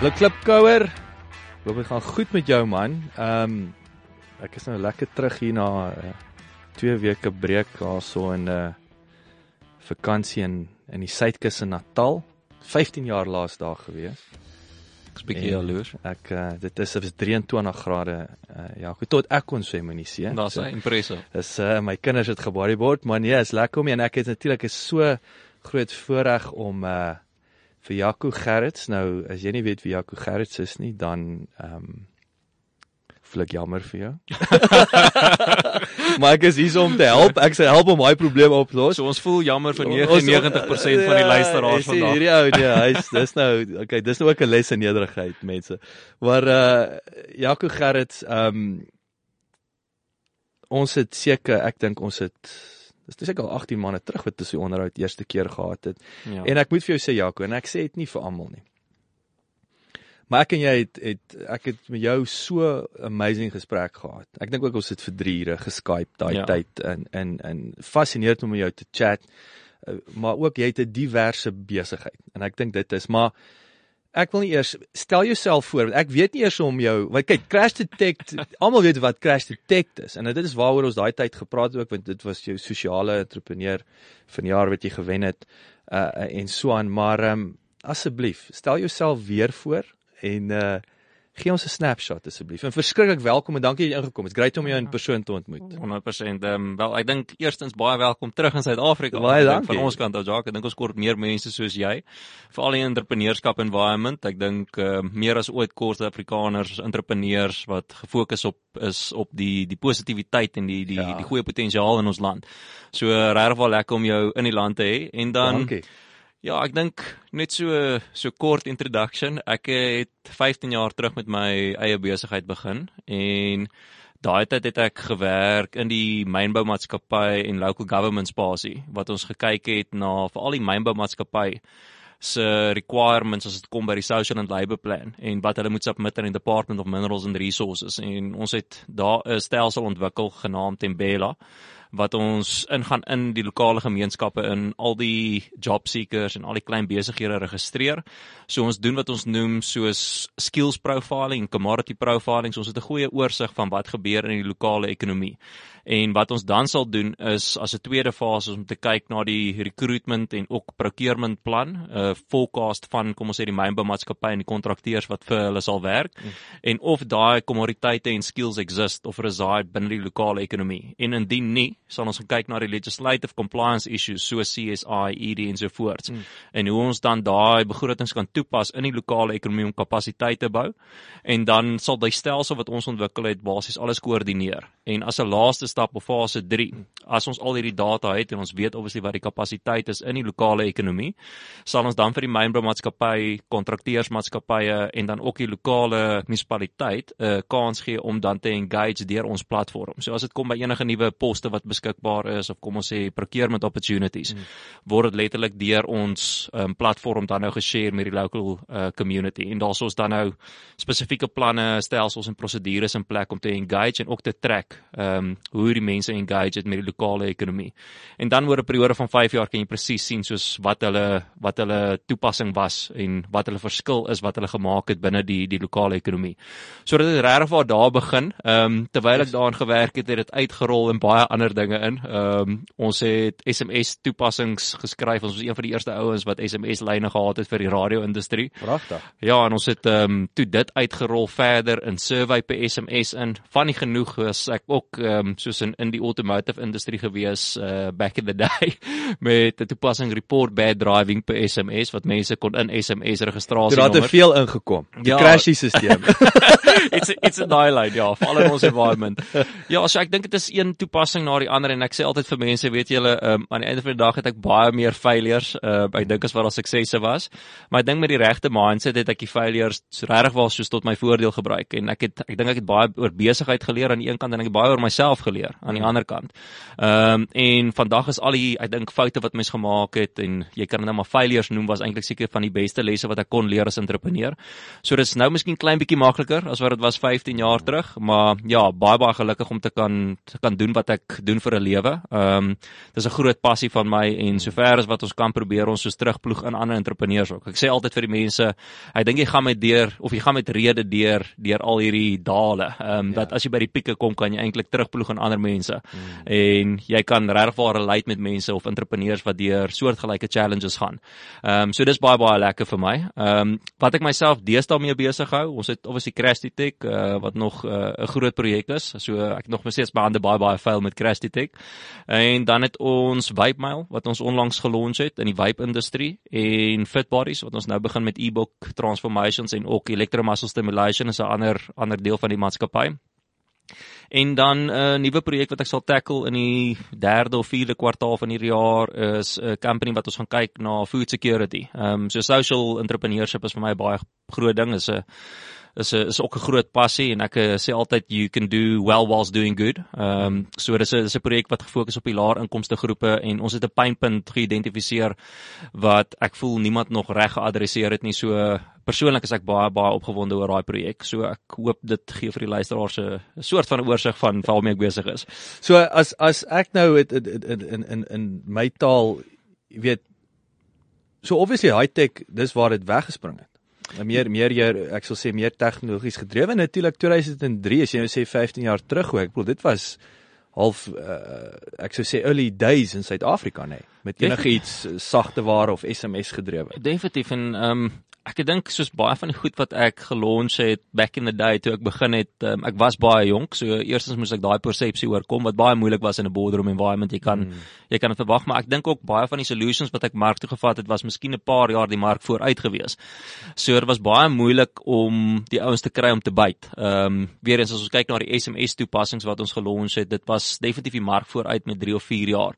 Hallo Klipkouer. Hoop dit gaan goed met jou man. Ehm um, ek is nou lekker terug hier na uh, 2 weke breek daarso in 'n uh, vakansie in in die suidkus in Natal. 15 jaar laas daar gewees. Ek's bietjie jaloers. Ek uh, dit is is 23 grade uh, ja, goed tot ek kon swem in die see. Daar's 'n impressive. Dis uh, my kinders het gebodyboard, maar nee, is lekker om en ek het natuurlik is so groot voorreg om uh vir Jaco Gerrits. Nou as jy nie weet wie Jaco Gerrits is nie, dan ehm um, ek jammer vir jou. maar ek is hier om te help. Ek sê help om my probleme op te los. So ons voel jammer vir 99% van die luisteraars ja, vandag. Hierdie ou nee, hy's dis nou okay, dis nou ook 'n les in nederigheid mense. Maar uh Jaco Gerrits, ehm um, ons het seker, ek dink ons het dis seker al 18 maande terug wat ons die onderhoud eerste keer gehad het. Ja. En ek moet vir jou sê Jaco, en ek sê dit nie vir almal nie. Maar ek en jy het het ek het met jou so amazing gesprek gehad. Ek dink ook ons het vir 3 ure geskype daai ja. Tyd in in in fascinerend om met jou te chat. Uh, Maar ook jy het 'n diverse besigheid en ek dink dit is maar ek wil nie eers stel jouself voor want ek weet nie eers om jou want kyk crash detect almal weet wat crash detect is en dit is waaroor ons daai tyd gepraat het ook want dit was jou sosiale entrepreneur van die jaar wat jy gewen het uh, en so aan maar um, asseblief stel jouself weer voor en uh gee ons 'n snapshot asseblief. En verskriklik welkom en dankie dat jy ingekom het. Great om jou in persoon te ontmoet. 100%. Ehm um, wel ek dink eerstens baie welkom terug in Suid-Afrika. Baie dankie. Van ons kant af Jacques, ek dink ons kort meer mense soos jy. Veral in entrepreneurskap environment. Ek dink uh, meer as ooit kort Afrikaners, entrepreneurs wat gefokus op is op die die positiwiteit en die die Ja. ja. die goeie potensiaal in ons land. So regtig wel lekker om jou in die land te hê en dan dankie. Ja, ek dink net so so kort introduction. Ek het 15 jaar terug met my eie besigheid begin en daai tyd het ek gewerk in die mynboumaatskappy en local government spasie wat ons gekyk het na veral die mynboumaatskappy se requirements as dit kom by die social and labour plan en wat hulle moet submit aan die Department of Minerals and Resources en ons het daar 'n stelsel ontwikkel genaamd Tembela wat ons ingaan in die lokale gemeenskappe in al die job seekers en al die klein besighede registreer. So ons doen wat ons noem soos skills profiling, commodity profiling. So ons het 'n goeie oorsig van wat gebeur in die lokale ekonomie. En wat ons dan sal doen is as 'n tweede fase om te kyk na die recruitment en ook procurement plan, 'n uh, forecast van kom ons sê die mynboumaatskappy en die kontrakteurs wat vir hulle sal werk mm. en of daai kommoditeite en skills exist of reside binne die lokale ekonomie. En indien nie, sal ons kyk na die legislative compliance issues soos CSI, ED en so voort. Mm. En hoe ons dan daai begrotings kan toepas in die lokale ekonomie om kapasiteit te bou. En dan sal die stelsel wat ons ontwikkel het basies alles koördineer. En as 'n laaste stap op fase 3, as ons al hierdie data het en ons weet obviously wat die kapasiteit is in die lokale ekonomie, sal ons dan vir die mynboumaatskappy, kontrakteursmaatskappye en dan ook die lokale munisipaliteit 'n uh, kans gee om dan te engage deur ons platform. So as dit kom by enige nuwe poste wat beskikbaar is of kom ons sê procurement opportunities, hmm. word dit letterlik deur ons um, platform dan nou geshare met die local uh, community en daar's ons dan nou spesifieke planne, stelsels en prosedures in plek om te engage en ook te track ehm um, hoe die mense engage het met die lokale ekonomie. En dan oor 'n periode van 5 jaar kan jy presies sien soos wat hulle wat hulle toepassing was en wat hulle verskil is wat hulle gemaak het binne die die lokale ekonomie. So dit het regtig waar daar begin. Ehm um, terwyl ek daaraan gewerk het, het dit uitgerol in baie ander dinge in. Ehm um, ons het SMS toepassings geskryf. Ons was een van die eerste ouens wat SMS lyne gehad het vir die radio-industrie. Pragtig. Ja, en ons het ehm um, toe dit uitgerol verder in survey per SMS in. Funny genoeg was ek ook ehm um, soos in in die automotive industrie gewees uh back in the day met 'n toepassing report bad driving per SMS wat mense kon in SMS registrasie Daar het veel ingekom. Die Ja. crashie stelsel. it's a, it's a dialogue ja, veral in ons environment. Ja, so ek dink dit is een toepassing na die verander en ek sê altyd vir mense, weet julle, um, aan die einde van die dag het ek baie meer failures. Uh, ek dink as wat daar suksesse was. Maar ek dink met die regte mindset het ek die failures regtig wel soos tot my voordeel gebruik en ek het ek dink ek het baie oor besigheid geleer aan die een kant en ek het baie oor myself geleer aan die ander kant. Ehm um, en vandag is al die ek dink foute wat mens gemaak het en jy kan dit nou maar failures noem was eintlik seker van die beste lesse wat ek kon leer as entrepreneur. So dis nou miskien klein bietjie makliker as wat dit was 15 jaar terug, maar ja, baie baie gelukkig om te kan te kan doen wat ek doen vir 'n lewe. Ehm um, dis 'n groot passie van my en sover as wat ons kan probeer ons soos terugploeg in ander entrepreneurs ook. Ek sê altyd vir die mense, ek dink jy gaan met deur of jy gaan met rede deur deur al hierdie dale. Ehm um, ja. dat as jy by die pieke kom kan jy eintlik terugploeg aan ander mense. Hmm. En jy kan regtig waar relate met mense of entrepreneurs wat deur soortgelyke challenges gaan. Ehm um, so dis baie baie lekker vir my. Ehm um, wat ek myself deesdae mee besig hou, ons het obviously Crafty Tech uh, wat nog uh, 'n groot projek is. So ek nog steeds behandel baie baie veel met Crafty Tech. En dan het ons Vibe Mail wat ons onlangs gelons het in die vape industrie en Fit Bodies wat ons nou begin met e-book transformations en ook electromuscle stimulation is 'n ander ander deel van die maatskappy. En dan 'n uh, nuwe projek wat ek sal tackle in die 3de of 4de kwartaal van hierdie jaar is 'n company wat ons gaan kyk na food security. Ehm um, so social entrepreneurship is vir my baie groot ding is 'n is 'n is ook 'n groot passie en ek uh, sê altyd you can do well whilst doing good. Ehm um, so dis 'n dis 'n projek wat gefokus op die laer inkomste groepe en ons het 'n pynpunt geïdentifiseer wat ek voel niemand nog reg geadresseer het nie. So persoonlik is ek baie baie opgewonde oor daai projek. So ek hoop dit gee vir die luisteraars 'n soort van oorsig van waarmee ek besig is. So as as ek nou het, in in in in my taal weet so obviously high tech dis waar dit weggespring het. Meer meer jy ek sal sê meer tegnologies gedrewe natuurlik 2003 as jy nou sê 15 jaar terug hoe ek bedoel dit was half uh, ek sou sê early days in Suid-Afrika nê nee, met enigiets sagte ware of SMS gedrewe. Definitief en ehm um, ek dink soos baie van die goed wat ek gelons het back in the day toe ek begin het, um, ek was baie jonk, so eerstens moes ek daai persepsie oorkom wat baie moeilik was in 'n boardroom environment. Jy kan mm. jy kan dit verwag, maar ek dink ook baie van die solutions wat ek mark toe gevat het was miskien 'n paar jaar die mark vooruit gewees. So dit was baie moeilik om die ouens te kry om te byt. Ehm um, weer eens as ons kyk na die SMS toepassings wat ons gelons het, dit was definitief die mark vooruit met 3 of 4 jaar.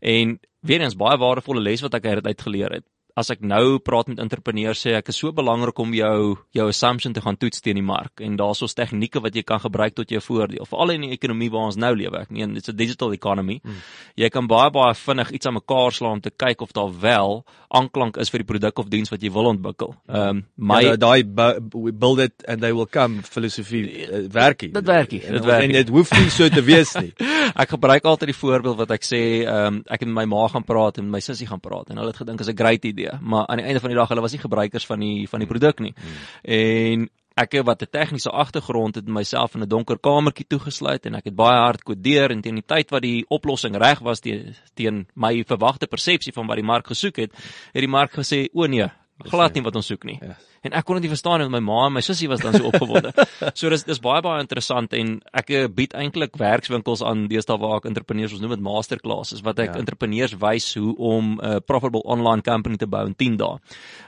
En weer eens baie waardevolle les wat ek uit geleer het as ek nou praat met entrepreneurs sê ek is so belangrik om jou jou assumption te gaan toets teen die mark. En daar's ons tegnieke wat jy kan gebruik tot jou voordeel veral in die ekonomie waar ons nou lewe. Ek meen it's a digital economy. Hmm. jy kan baie baie vinnig iets aan mekaar slaan om te kyk of daar wel aanklank is vir die produk of diens wat jy wil ontwikkel. Ehm um, my ja, daai build it and they will come filosofie uh, werkie. Dit werkie dit werkie en dit hoef nie so te wees nie. Ek gebruik altyd die voorbeeld wat ek sê ehm um, ek het met my ma gaan praat en my sussie gaan praat en hulle het gedink is 'n great idee idee, maar aan die einde van die dag hulle was nie gebruikers van die van die produk nie. Hmm. En ek wat 'n tegniese agtergrond het myself in 'n donker kamertjie toegesluit en ek het baie hard kodeer en teen die tyd wat die oplossing reg was teen teen my verwagte persepsie van wat die mark gesoek het, het die mark gesê o nee, glad nie wat ons soek nie. Yes. En ek kon dit nie verstaan en my ma en my sussie was dan so opgewonde. so dis dis baie baie interessant en ek eh, bied eintlik werkswinkels aan deesdae waar ek entrepreneurs ons noem dit masterclasses wat ek ja. entrepreneurs wys hoe om 'n uh, profitable online company te bou in 10 dae.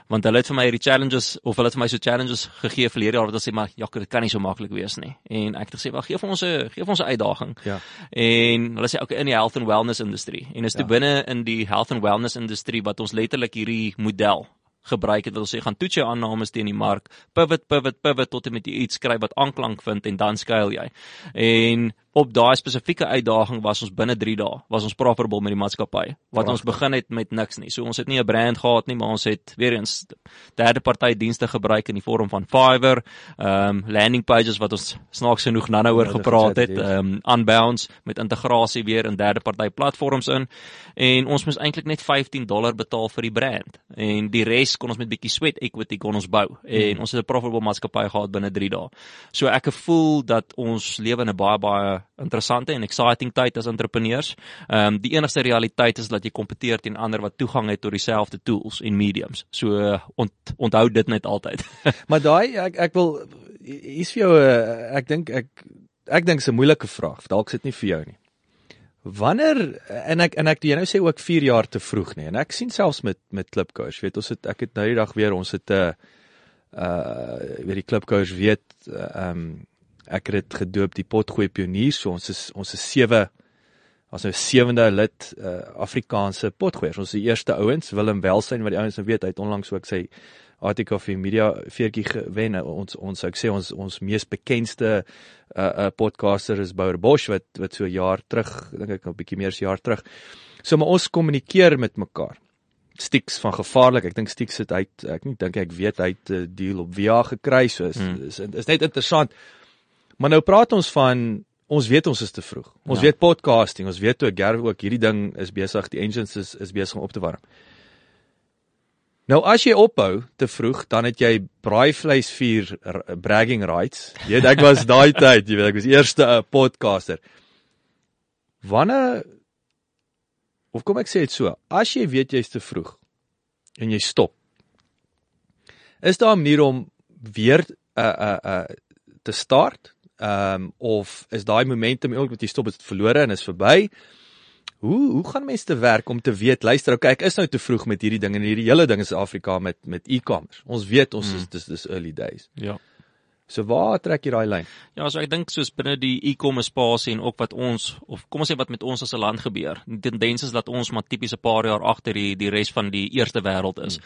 Want hulle het vir my hierdie challenges of hulle het vir my so challenges gegee verlede jaar wat hulle sê maar ja, dit kan nie so maklik wees nie. En ek het gesê, "Wel, gee vir ons 'n gee vir ons 'n uitdaging." Ja. En hulle sê, "Oké, okay, in die health and wellness industrie." En is ja. toe binne in die health and wellness industrie wat ons letterlik hierdie model gebruik het wil sê gaan toets jou aannames teen die mark pivot pivot pivot tot jy met iets skryf wat aanklank vind en dan skuil jy. En op daai spesifieke uitdaging was ons binne 3 dae was ons profitable met die maatskappy. Wat Prachtig. ons begin het met niks nie. So ons het nie 'n brand gehad nie maar ons het weer eens derde party dienste gebruik in die vorm van Fiverr ehm um, landing pages wat ons snaaks genoeg nou oor gepraat het ehm um, unbounce met integrasie weer in derde party platforms in. En ons moes eintlik net 15 dollar betaal vir die brand. En die res kon ons met bietjie sweat equity kon ons bou. En hmm. ons het 'n profitable maatskappy gehad binne 3 dae. So ek voel dat ons lewe in 'n baie baie interessante en exciting tyd as entrepreneurs. Ehm um, die enigste realiteit is dat jy kompeteer teen ander wat toegang het tot dieselfde tools en mediums. So ont, onthou dit net altyd. maar daai ek ek wil hier's vir jou 'n uh, ek dink ek ek dink 'n moeilike vraag. Dalk sit nie vir jou nie. Wanneer en ek en ek jy nou sê ook 4 jaar te vroeg nie en ek sien selfs met met klipkoers weet ons het ek het nou die dag weer ons het 'n uh, uh weet die klipkoers weet ehm uh, um, ek het dit gedoop die potgooi pioniers so ons is ons is sewe Ons nou sewende lid uh, Afrikaanse potgoeiers. Ons is die eerste ouens, Willem Welsyn wat die ouens nou weet, hy het onlangs ook sy artikel vir media veertjie gewen. Ons ons ek sê ons ons mees bekendste uh, uh podcaster is Bouer Bosch wat wat so 'n jaar terug, dink ek 'n bietjie meer as 'n jaar terug. So maar ons kommunikeer met mekaar. Stix van gevaarlik. Ek dink Stix het uit ek nie dink ek weet hy het 'n deal op Via gekry. So is, hmm. is is net interessant. Maar nou praat ons van ons weet ons is te vroeg. Ons ja. weet podcasting, ons weet toe Gerwe ook hierdie ding is besig, die engines is is besig om op te warm. Nou as jy ophou te vroeg, dan het jy braaivleis vuur bragging rights. Jy weet ek was daai tyd, jy weet ek was eerste uh, podcaster. Wanneer of kom ek sê dit so, as jy weet jy's te vroeg en jy stop. Is daar 'n manier om weer uh, uh, uh, te start? Ehm um, of is daai momentum ook wat jy stop het verlore en is verby? Hoe hoe gaan mense te werk om te weet, luister, okay, ek is nou te vroeg met hierdie ding en hierdie hele ding is Afrika met met e-commerce. Ons weet ons mm. is dis dis early days. Ja. So waar trek jy daai lyn? Ja, so ek dink soos binne die e-commerce spasie en ook wat ons of kom ons sê wat met ons as 'n land gebeur. Die tendens is dat ons maar tipies 'n paar jaar agter die die res van die eerste wêreld is. Mm.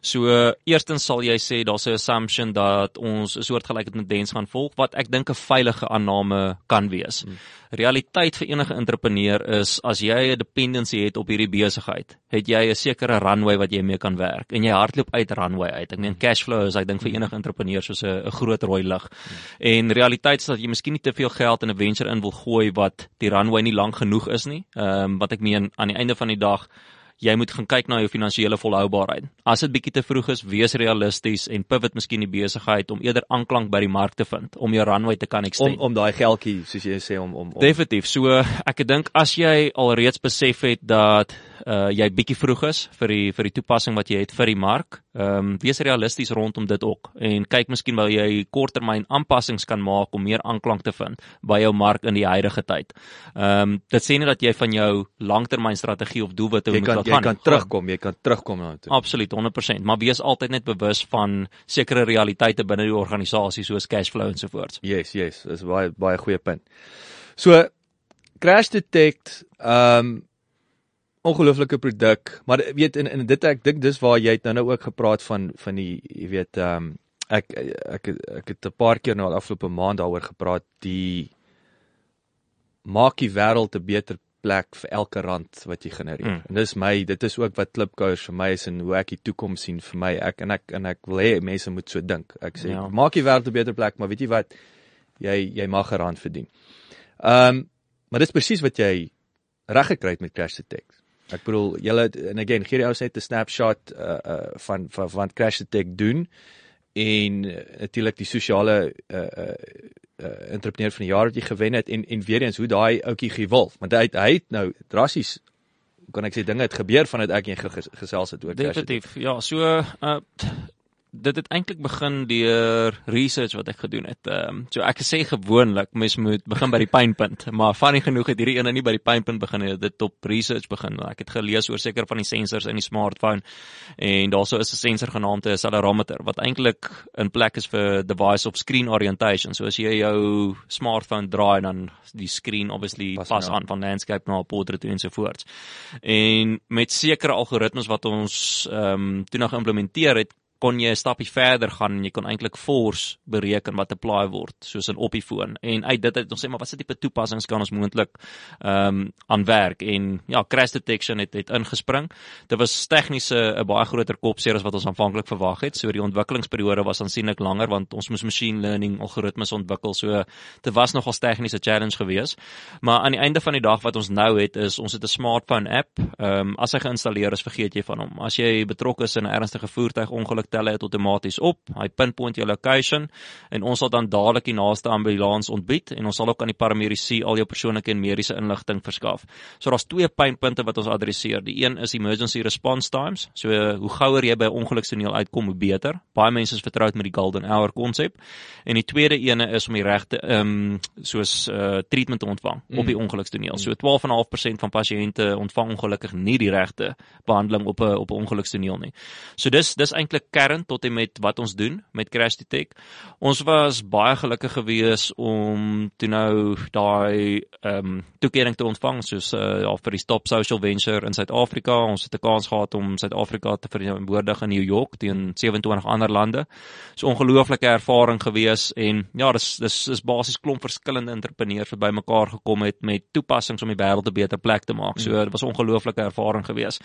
So eerstens sal jy sê daar's 'n assumption dat ons 'n soortgelyke tendens gaan volg wat ek dink 'n veilige aanname kan wees. Hmm. Realiteit vir enige entrepreneur is as jy 'n dependency het op hierdie besigheid, het jy 'n sekere runway wat jy mee kan werk en jy hardloop uit runway uit. Ek meen cash flow is ek dink vir enige entrepreneur soos 'n 'n groot rooi lig. Hmm. En realiteit is dat jy miskien nie te veel geld in 'n venture in wil gooi wat die runway nie lank genoeg is nie. Ehm um, wat ek meen aan die einde van die dag jy moet gaan kyk na jou finansiële volhoubaarheid. As dit bietjie te vroeg is, wees realisties en pivot miskien die besigheid om eerder aanklank by die mark te vind om jou runway te kan extend. Om om daai geldjie soos jy sê om om, om. Definitief. So ek dink as jy alreeds besef het dat uh jy bietjie vroeg is vir die vir die toepassing wat jy het vir die mark. Ehm um, wees realisties rondom dit ook en kyk miskien waar jy korttermyn aanpassings kan maak om meer aanklank te vind by jou mark in die huidige tyd. Ehm um, dit sê nie dat jy van jou langtermynstrategie of doelwitte moet kan, gaan. Jy kan terugkom, jy kan terugkom na toe. Absoluut 100%, maar wees altyd net bewus van sekere realiteite binne die organisasie soos cash flow en so voort. Yes, yes, dis baie baie goeie punt. So crash detect ehm um, ongelooflike produk, maar weet in in dit ek dink dis waar jy het nou nou ook gepraat van van die jy weet ehm um, ek ek ek het 'n paar keer nou al afgelope maand daaroor gepraat die maak die wêreld 'n beter plek vir elke rand wat jy genereer. Mm. En dis my dit is ook wat klipkouers vir my is en hoe ek die toekoms sien vir my. Ek en ek en ek wil hê mense moet so dink. Ek sê ja. maak die wêreld 'n beter plek, maar weet jy wat jy jy mag 'n rand verdien. Ehm um, maar dis presies wat jy reg gekry het met Crash Detect. Ek bedoel julle en again gee die ou net 'n snapshot uh, uh van van van Crash Attack doen en uh, natuurlik die sosiale uh uh, uh entrepreneur van die jaar wat jy gewen het en en weer eens hoe daai ouetjie gewolf want hy hy het nou drassies kan ek sê dinge het gebeur vanuit ek en gesels het oor Crash Attack. Definitief. Ja, so uh dit het eintlik begin deur research wat ek gedoen het. Ehm um, so ek sê gewoonlik mens moet begin by die pynpunt, maar funny genoeg het hierdie ene nie by die pynpunt begin nie, dit op research begin. Ek het gelees oor seker van die sensors in die smartphone en daarso is 'n sensor genaamd 'n accelerometer wat eintlik in plek is vir device of screen orientation. So as jy jou smartphone draai dan die screen obviously pas, pas aan van landscape na portrait en so voort. En met sekere algoritmes wat ons ehm um, toe nog geïmplementeer het kon jy 'n stapie verder gaan en jy kon eintlik force bereken wat apply word soos in op die foon. En uit dit het ons sê maar wat se tipe toepassings kan ons moontlik ehm um, aan werk? En ja crash detection het het ingespring. Dit was tegnies 'n baie groter kopseer as wat ons aanvanklik verwag het. So die ontwikkelingsperiode was aansienlik langer want ons moes machine learning algoritmes ontwikkel. So dit was nogal 'n tegniese challenge geweest maar aan die einde van die dag wat ons nou het is ons het 'n smartphone app. Ehm um, as hy geïnstalleer is vergeet jy van hom. As jy betrokke is in 'n ernstige voertuigongeluk tel hy dit outomaties op. Hy pinpoint jou location en ons sal dan dadelik die naaste ambulans ontbied en ons sal ook aan die paramedici al jou persoonlike en mediese inligting verskaf. So daar's twee pynpunte wat ons adresseer. Die een is emergency response times. So hoe gouer jy by 'n ongelukstoneel uitkom, hoe beter. Baie mense is vertroud met die golden hour konsep. En die tweede ene is om die regte ehm um, soos uh treatment te ontvang mm. op die mm. ongelukstoneel. So 12.5% van pasiënte ontvang ongelukkig nie die regte behandeling op 'n op 'n ongelukstoneel nie. So dis dis eintlik kern tot en met wat ons doen met Crash Detect. Ons was baie gelukkig gewees om toe nou daai ehm um, toekenning te ontvang soos uh, ja, vir die Top Social Venture in Suid-Afrika. Ons het 'n kans gehad om Suid-Afrika te verteenwoordig in New York teen 27 ander lande. So ongelooflike ervaring gewees en ja, dis dis is basies klomp verskillende entrepreneurs wat bymekaar gekom het met toepassings om die wêreld 'n beter plek te maak. So dit was 'n ongelooflike ervaring gewees.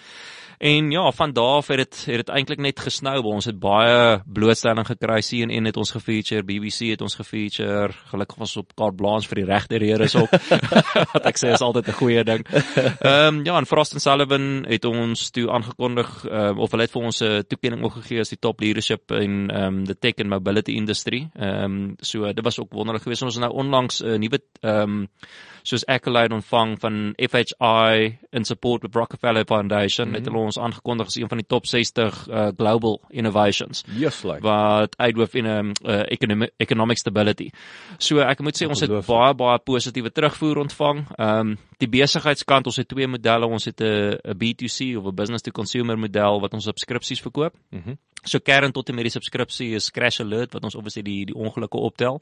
En ja, van daar af het dit het dit eintlik net gesnou. Ons het baie blootstelling gekry. CNN het ons gefeature, BBC het ons gefeature. Gelukkig was op carte blanche vir die regte redes ook. wat ek sê is altyd 'n goeie ding. Ehm um, ja, en Frost & Sullivan het ons toe aangekondig uh, of hulle het vir ons 'n toekenning ook gegee as die top leadership in ehm um, the tech and mobility industry. Ehm um, so dit was ook wonderlik geweest. Ons nou onlangs 'n uh, nuwe ehm um, soos accolade ontvang van FHI in support with Rockefeller Foundation. Mm -hmm. Het hulle ons aangekondig as een van die top 60 uh, global innovations. Yes, like. Wat uitwoof in 'n uh, economic, economic stability. So ek moet sê ons het baie baie positiewe terugvoer ontvang. Ehm um, die besigheidskant, ons het twee modelle. Ons het 'n B2C of 'n business to consumer model wat ons subskripsies verkoop. Mhm. Mm So kern tot en met die subskripsie is Crash Alert wat ons obviously die die ongelukke optel.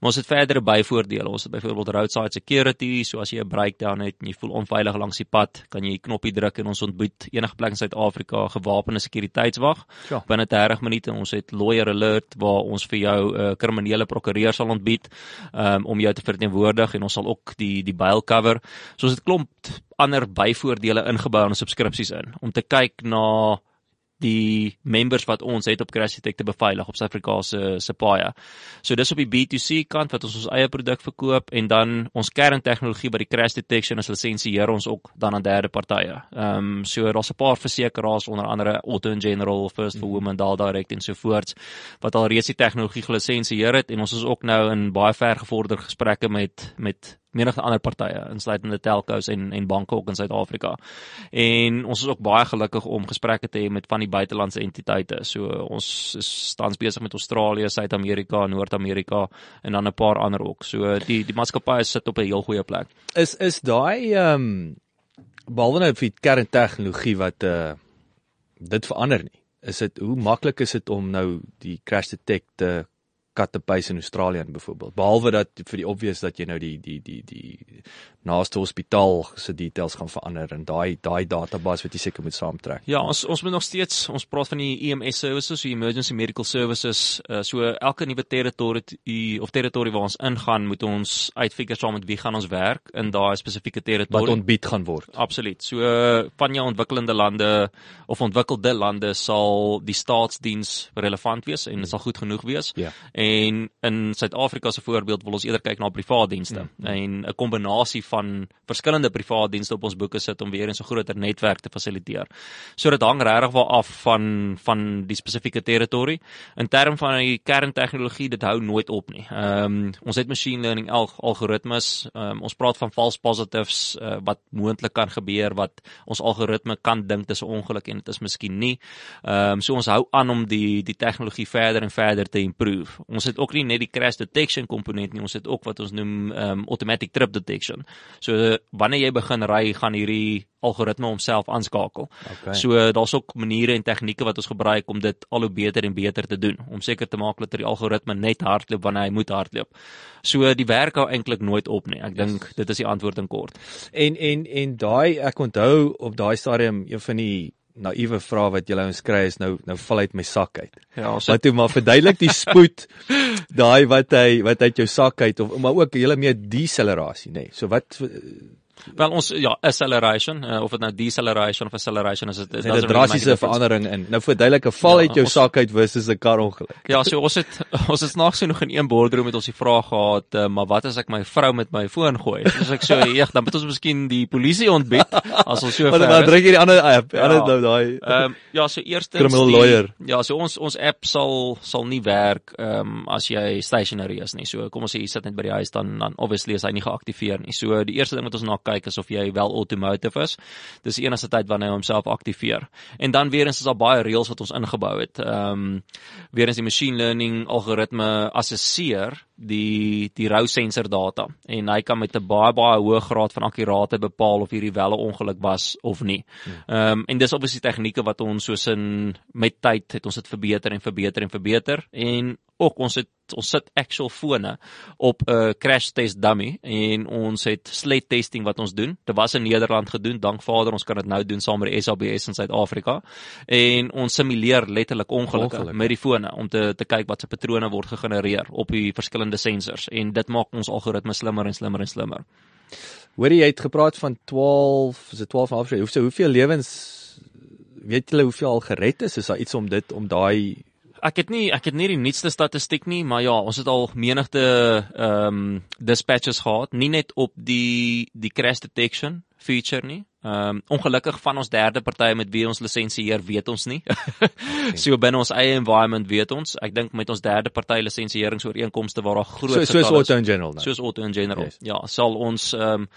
Maar ons het verdere byvoordele. Ons het byvoorbeeld roadside security, so as jy 'n breakdown het en jy voel onveilig langs die pad, kan jy die knoppie druk en ons ontbied enige plek in Suid-Afrika gewapende sekuriteitswag ja. binne 30 minute. Ons het lawyer alert waar ons vir jou 'n uh, kriminele prokureur sal ontbied um, om jou te verteenwoordig en ons sal ook die die bail cover. So ons het klomp ander byvoordele ingebou in subskripsies in om te kyk na die members wat ons het op Crash Detect te beveilig op Suid-Afrikaanse se paai. So dis op die B2C kant wat ons ons eie produk verkoop en dan ons kerntegnologie by die crash detection as lisensieer ons ook dan aan derde partye. Ehm um, so daar's 'n paar versekerings onder andere Auto in General, First for Women, Dal Direct en so voort wat al reeds die tegnologie gelisensieer het en ons is ook nou in baie ver gevorderde gesprekke met met menige ander partye insluitende telcos en en banke ook in Suid-Afrika. En ons is ook baie gelukkig om gesprekke te hê met van die buitelandse entiteite. So ons is tans besig met Australië, Suid-Amerika, Noord-Amerika en dan 'n paar ander ook. So die die maatskappye sit op 'n heel goeie plek. Is is daai ehm um, behalwe nou vir kerntegnologie wat uh dit verander nie. Is dit hoe maklik is dit om nou die crash detect te pace in Australië byvoorbeeld. Behalwe dat vir die obvious dat jy nou die die die die naaste hospitaal se details gaan verander en daai daai database wat jy seker moet saamtrek. Ja, ons ons moet nog steeds ons praat van die EMS services, die emergency medical services. Uh, so elke nuwe territorie of territorie waar ons ingaan, moet ons uitfigure saam met wie gaan ons werk in daai spesifieke territorie wat ontbied gaan word. Absoluut. So van jou ontwikkelende lande of ontwikkelde lande sal die staatsdiens relevant wees en dit sal goed genoeg wees. Ja. En in Suid-Afrika se voorbeeld wil ons eerder kyk na private dienste mm. en 'n kombinasie van verskillende private dienste op ons boeke sit om weer 'n so groter netwerk te fasiliteer. So dit hang regtig wel af van van die spesifieke territorie. In terme van die kerntegnologie, dit hou nooit op nie. Ehm um, ons het machine learning al algoritmes. Ehm um, ons praat van false positives uh, wat moontlik kan gebeur wat ons algoritme kan dink dis 'n ongeluk en dit is miskien nie. Ehm um, so ons hou aan om die die tegnologie verder en verder te improve. Ons het ook nie net die crash detection komponent nie, ons het ook wat ons noem um, automatic trip detection. So wanneer jy begin ry, gaan hierdie algoritme homself aanskakel. Okay. So daar's ook maniere en tegnieke wat ons gebruik om dit al hoe beter en beter te doen om seker te maak dat die algoritme net hardloop wanneer hy moet hardloop. So die werk hou eintlik nooit op nie. Ek dink dit is die antwoord in kort. En en en daai ek onthou op daai stadium een van die naïewe vrae wat jy ons kry is nou nou val uit my sak uit. Ja, so wat toe maar verduidelik die spoed daai wat hy wat uit jou sak uit of maar ook hele meer decelerasie nê. Nee. So wat Wel ons ja, acceleration uh, of dit nou deceleration of acceleration is dit is 'n drastiese verandering in. Nou verduidelik 'n val ja, uit jou ons, sak uit versus 'n karongeluk. Ja, so ons het ons het snaaks genoeg in een boardroom met ons die vraag gehad, uh, maar wat as ek my vrou met my foon gooi? Dis ek so, "Eeg, dan moet ons miskien die polisie ontbied as ons so ver." Maar druk jy die ander app, ja, ander nou daai. Ehm um, ja, so eerstens criminal die, lawyer. Ja, so ons ons app sal sal nie werk ehm um, as jy stationary is nie. So kom ons sê jy sit net by die huis dan dan obviously is hy nie geaktiveer nie. So die eerste ding wat ons na kyk asof jy wel automotive is. Dis die enigste tyd wanneer hy homself aktiveer. En dan weer eens is daar baie reëls wat ons ingebou het. Ehm um, weer eens die machine learning algoritme assesseer die die rou sensor data en hy kan met 'n baie baie hoë graad van akkuraatheid bepaal of hierdie wel 'n ongeluk was of nie. Ehm um, en dis obviously tegnieke wat ons soos in met tyd het ons dit verbeter en verbeter en verbeter en ook ons het ons sit actual fone op 'n uh, crash test dummy en ons het sled testing wat ons doen. Dit was in Nederland gedoen, dank Vader, ons kan dit nou doen saam met die SABS in Suid-Afrika. En ons simuleer letterlik ongelukke Ongelukke. met die fone om te te kyk wat se patrone word gegenereer op die verskillende sensors en dit maak ons algoritme slimmer en slimmer en slimmer. Hoor jy het gepraat van 12, is dit 12 en 'n half jaar? Hoeveel hoeveel lewens weet julle hoeveel al gered is? Is daar iets om dit om daai Ek het nie ek het nie die nuutste statistiek nie, maar ja, ons het al menigte ehm um, dispatches gehad, nie net op die die crash detection feature nie. Ehm um, ongelukkig van ons derde partye met wie ons lisensieer weet ons nie. so binne ons eie environment weet ons. Ek dink met ons derde party lisensiëringsooreenkomste waar daar groot so soos auto in general nou? soos auto in general. Yes. Ja, sal ons ehm um,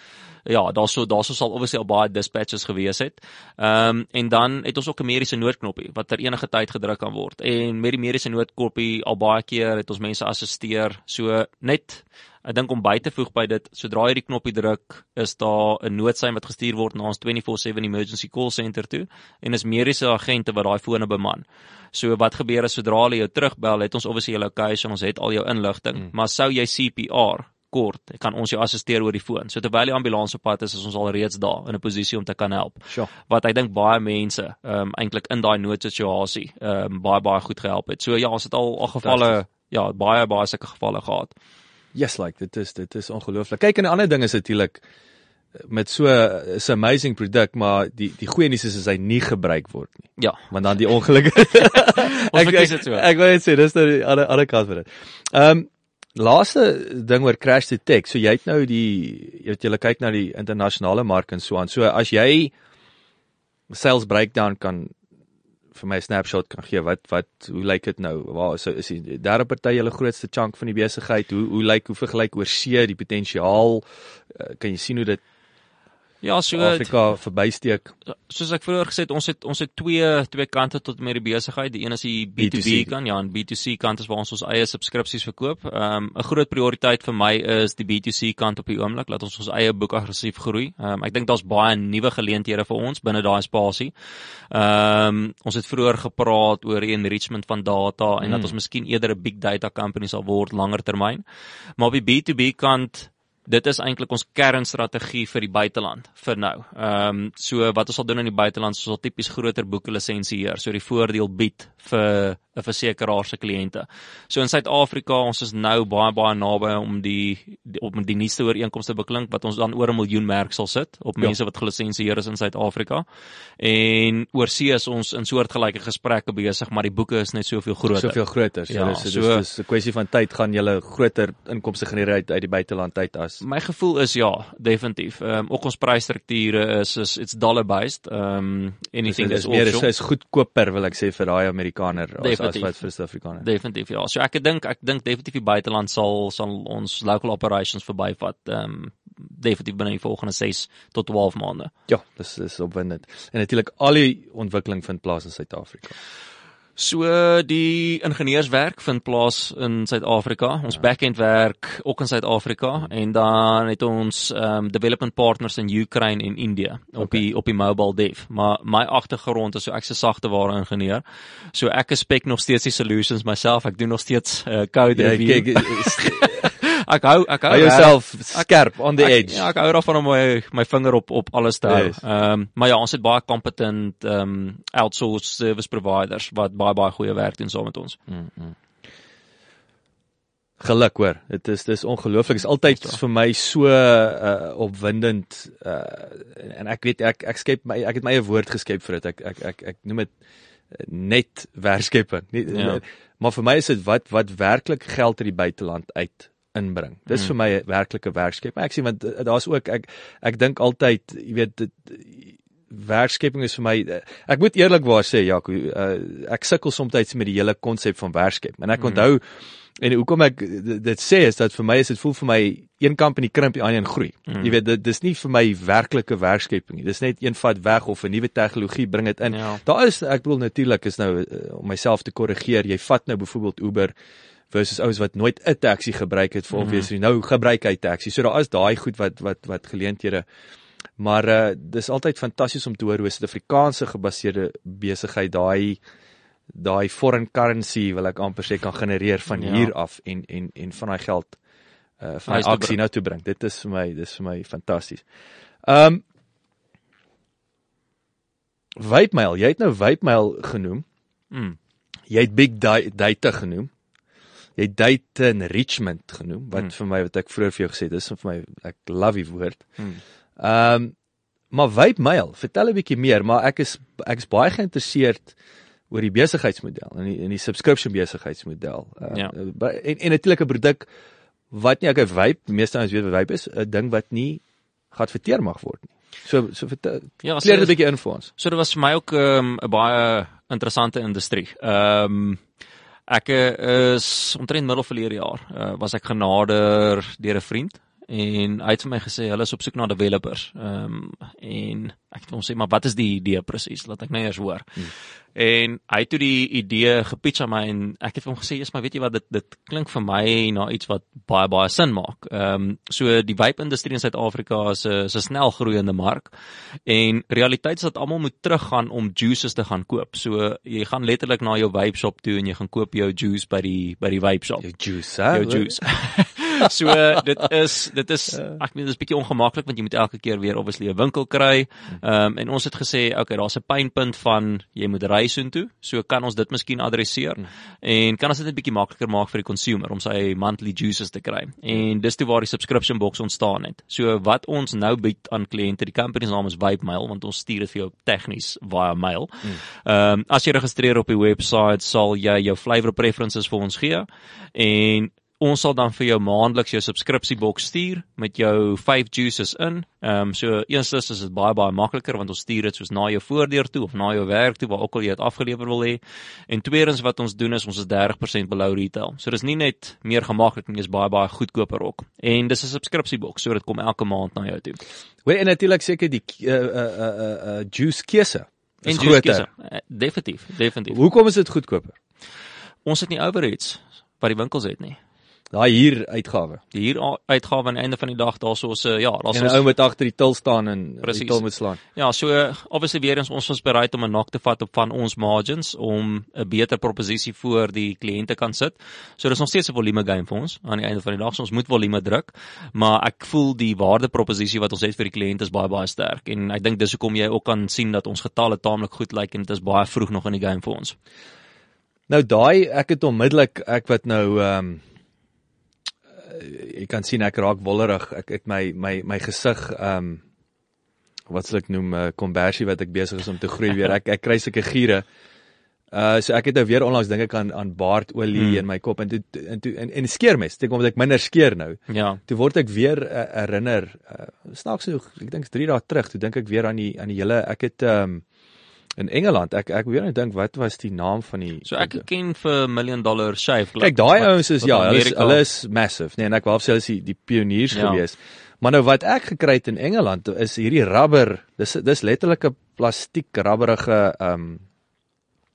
ja, daarso daarso sal obviously al baie dispatches gewees het. Ehm um, en dan het ons ook 'n mediese noodknoppie wat ter enige tyd gedruk kan word. En met die mediese noodknoppie al baie keer het ons mense assisteer. So net Ek dink om by te voeg by dit, sodra jy die knoppie druk, is daar 'n noodsein wat gestuur word na ons 24/7 emergency call center toe en is mediese agente wat daai fone beman. So wat gebeur as sodra hulle jou terugbel, het ons obviously jou location, ons het al jou inligting, mm. maar sou jy CPR kort, kan ons jou assisteer oor die foon. So terwyl die ambulans op pad is, is ons al reeds daar in 'n posisie om te kan help. Sure. Wat ek dink baie mense ehm um, eintlik in daai noodsituasie ehm um, baie baie goed gehelp het. So ja, ons het al al gevalle ja, baie baie sulke gevalle gehad. Yes, like dit is dit is ongelooflik. Kyk en 'n ander ding is natuurlik met so 'n is amazing produk, maar die die goeie nuus is as hy nie gebruik word nie. Ja. Want dan die ongeluk. Ons verkies dit so. Ek wil net sê dis nou die ander ander kant van dit. Ehm um, laaste ding oor crash detect. So jy het nou die jy weet jy kyk na die internasionale mark en so aan. So as jy sales breakdown kan vir my 'n snapshot kan gee wat wat hoe lyk dit nou? Waar is is die derde party julle grootste chunk van die besigheid hoe hoe lyk hoe vergelyk oor see die potensiaal? Uh, kan jy sien hoe dit Ja, so Afrika verbysteek soos ek vroeër gesê het, ons het ons het twee twee kante tot met die besigheid. Die een is die B2B, B2C. kant, ja, en B2C kant is waar ons ons eie subskripsies verkoop. Ehm um, 'n groot prioriteit vir my is die B2C kant op die oomblik, laat ons ons eie boek aggressief groei. Ehm um, ek dink daar's baie nuwe geleenthede vir ons binne daai spasie. Ehm um, ons het vroeër gepraat oor die enrichment van data en mm. dat ons miskien eerder 'n big data company sal word langer termyn. Maar op die B2B kant Dit is eintlik ons kernstrategie vir die buiteland vir nou. Ehm um, so wat ons sal doen in die buiteland, ons sal tipies groter boeke lisensieer, so die voordeel bied vir 'n versekeraar se kliënte. So in Suid-Afrika, ons is nou baie baie naby om die, die op die nuutste ooreenkomste beklink wat ons dan oor 'n miljoen merk sal sit op mense ja. wat gelisensieer is in Suid-Afrika. En oorsee is ons in soortgelyke gesprekke besig, maar die boeke is net soveel groter. soveel groter. So Ja, dis so- dis 'n kwessie van tyd gaan julle groter inkomste genereer uit, uit die buiteland uit as My gevoel is ja, definitief. Ehm um, ook ons prysstrukture is is it's dollar based. Ehm um, anything is meer is, is goedkoper wil ek sê vir daai Amerikaner as as Definitief. wat vir Suid-Afrikaner. Definitief ja. So ek dink ek dink definitief die buiteland sal sal ons local operations verbyvat. Ehm um, definitief binne die volgende 6 tot 12 maande. Ja, dis dis opwindend. En natuurlik al die ontwikkeling vind plaas in Suid-Afrika. So die ingenieurswerk vind plaas in Suid-Afrika. Ons ja. back-end werk ook in Suid-Afrika en dan het ons um, development partners in Ukraine en India op Okay. die op die mobile dev. Maar my agtergrond is so ek's 'n sagte ware ingenieur. So ek spek nog steeds die solutions myself. Ek doen nog steeds uh, code Jy review. kyk is- ek hou ek hou hou jouself skerp on the ek, edge. Ja, ek hou daarvan om my my vinger op op alles te hou. Yes. Ehm um, maar ja, ons het baie competent ehm um, outsourced service providers wat baie baie goeie werk doen saam met ons. Geluk hoor. Dit is dis ongelooflik. Dit is altyd vir my so uh, opwindend uh, en ek weet ek ek skep my ek het my eie woord geskep vir dit. Ek ek ek ek noem dit uh, net werkskepping. Nie Ja. maar vir my is dit wat wat werklik geld uit die buiteland uit inbring. Dis Mm. vir my 'n werklike werkskep. Ek sien want uh, daar's ook ek ek dink altyd, jy weet dit werkskepping is vir my uh, ek moet eerlikwaar sê Jaco, uh, ek sukkel soms met die hele konsep van werkskep. En ek Mhm. onthou en hoekom ek dit, sê is dat vir my is dit voel vir my een company krimp die ander een groei. Mhm. Jy weet dit dis nie vir my werklike werkskepping nie. Dis net een vat weg of 'n nuwe tegnologie bring dit in. Ja. Daar is ek bedoel natuurlik is nou om myself te korrigeer. Jy vat nou byvoorbeeld Uber versus ouens wat nooit 'n taxi gebruik het vir obviously nou gebruik hy taxi. So daar is daai goed wat wat wat geleenthede Maar uh dis altyd fantasties om te hoor hoe 'n Suid-Afrikaanse gebaseerde besigheid daai daai foreign currency wil ek amper sê kan genereer van Ja. hier af en en en van daai geld uh van daai toe aksie nou toe bring. Dit is vir my dis vir my fantasties. Ehm um, Vapemail, jy het nou Vapemail genoem. Mm. Jy het Big Da- Data genoem. Jy het Data Enrichment genoem wat Hmm. vir my wat ek vroeër vir jou gesê het, dis vir my ek love die woord. Mm. Ehm um, maar Vapemail, vertel 'n bietjie meer, maar ek is ek is baie geïnteresseerd oor die besigheidsmodel en die en die subscription besigheidsmodel. Uh, Ja. En en natuurlik 'n produk wat nie okay vape, die meeste ouens weet wat vape is, 'n ding wat nie geadverteer mag word nie. So so vertel Ja, kleer dit 'n so, bietjie in vir ons. so dit was vir my ook ehm, 'n um, baie interessante industrie. Ehm um, ek eh, is omtrent middel verlede jaar uh, was ek genader deur 'n vriend en hy het vir my gesê hulle is op soek na developers. Ehm um, en ek het hom sê maar wat is die idee presies? Laat ek nou eers hoor. Hmm. En hy het toe die idee gepitch aan my en ek het vir hom gesê, "Ja, maar weet jy wat dit dit klink vir my na iets wat baie baie sin maak." Ehm um, so die vape-industrie in Suid-Afrika is 'n is 'n snel groeiende mark en realiteit is dat almal moet teruggaan om juices te gaan koop. So jy gaan letterlik na jou vape shop toe en jy gaan koop jou juice by die by die vape shop Jou juice, hè? jou juice. so dit is dit is ek weet dit is bietjie ongemaklik want jy moet elke keer weer obviously 'n winkel kry. Ehm um, en ons het gesê okay, daar's 'n pynpunt van jy moet ry soontoe. So kan ons dit miskien adresseer en kan ons dit net bietjie makliker maak vir die consumer om sy monthly juices te kry. En dis toe waar die subscription box ontstaan het. So wat ons nou bied aan kliënte, die company se naam is Vibe Mail want ons stuur dit vir jou tegnies via mail. Ehm um, as jy registreer op die webwerf sal jy jou flavour preferences vir ons gee en ons sal dan vir jou maandeliks jou subskripsieboks stuur met jou 5 juices in. Ehm um, so eerstens is dit baie baie makliker want ons stuur dit soos na jou voordeur toe of na jou werk toe waar ook al jy dit afgelewer wil hê. En tweedens wat ons doen is ons is 30% below retail. So dis nie net meer gemaklik nie, dis baie baie goedkoper ook. En dis 'n subskripsieboks, so dit kom elke maand na jou toe. Weet en natuurlik seker die uh uh uh, uh juice keuse. En juice keuse. Eh, Definitief, definitief. Hoekom is dit goedkoper? Ons het nie overheads wat die winkels het nie. Daai hier uitgawe. Die hier uitgawe aan die einde van die dag daarso is 'n ja, daar's En 'n ou moet agter die til staan en Precies. die til moet slaan. Ja, so obviously weer eens ons was bereid om 'n knock te vat op van ons margins om 'n beter proposisie voor die kliënte kan sit. So dis nog steeds 'n volume game vir ons aan die einde van die dag. So ons moet volume druk, maar ek voel die waardeproposisie wat ons het vir die kliënt is baie baie sterk en ek dink dis hoekom jy ook kan sien dat ons getalle taamlik goed lyk en dit is baie vroeg nog in die game vir ons. Nou daai ek het onmiddellik ek wat nou ehm um, jy kan sien ek raak wollerig. Ek het my my my gesig ehm um, wat sal ek noem 'n uh, konversie wat ek besig is om te groei weer. Ek ek kry sulke giere. Uh so ek het nou weer onlangs dink ek aan aan baardolie Hmm. in my kop en toe en toe en, en skeermes. Ek omdat ek minder skeer nou. Ja. Toe word ek weer uh, herinner. Uh, snaaks genoeg, ek dink 3 dae terug, toe dink ek weer aan die aan die hele ek het ehm um, in Engeland. Ek ek weer net dink wat was die naam van die So ek ken vir million dollar shave club. Kyk, daai ouens is ja, hulle is hulle is massive. Nee, en ek wou sê hulle is die, die pioniers Ja. gewees. Maar nou wat ek gekry het in Engeland is hierdie rubber. Dis dis letterlik 'n plastiek rubberige ehm um,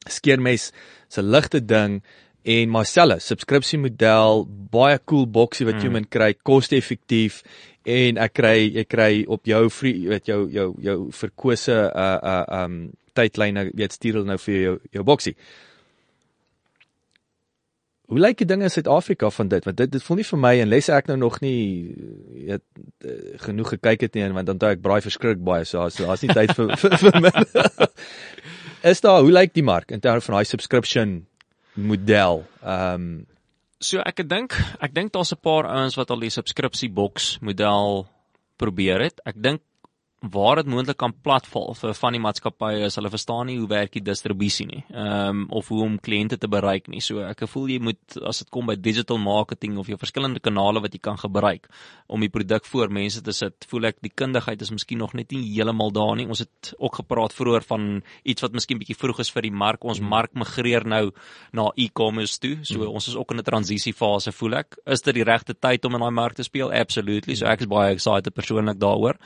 skeermes, 'n ligte ding en Marcella subskripsiemodel, baie cool boksie wat jy Mm. moet kry, koste-effektief en ek kry jy kry op jou free, weet jou jou jou verkose uh uh um tydlyne, weet stuur hulle nou vir jou jou boksie. Hoe lyk die dinge in Suid-Afrika van dit? Want dit dit voel nie vir my en les ek nou nog nie weet eh, genoeg gekyk het nie en want toe ek braai verskrik baie so daar's daar's nie tyd vir vir, vir my. Is daar hoe lyk die mark in terme van daai subscription model? Ehm um, So ek dink ek dink daar's 'n paar ouens wat al die subskripsieboks model probeer het. Ek dink waar dit moontlik kan platval vir van die maatskappye is hulle verstaan nie hoe werk die distribusie nie. Ehm um, of hoe om kliënte te bereik nie. So ek voel jy moet as dit kom by digital marketing of jou verskillende kanale wat jy kan gebruik om die produk voor mense te sit, voel ek die kundigheid is miskien nog net nie heeltemal daar nie. Ons het ook gepraat vroeër van iets wat miskien bietjie vroeg is vir die mark. Ons mm. mark migreer nou na e-commerce toe. So mm. ons is ook in 'n transisiefase voel ek. Is dit die regte tyd om in daai mark te speel? Absolutely. So ek is baie excited persoonlik daaroor.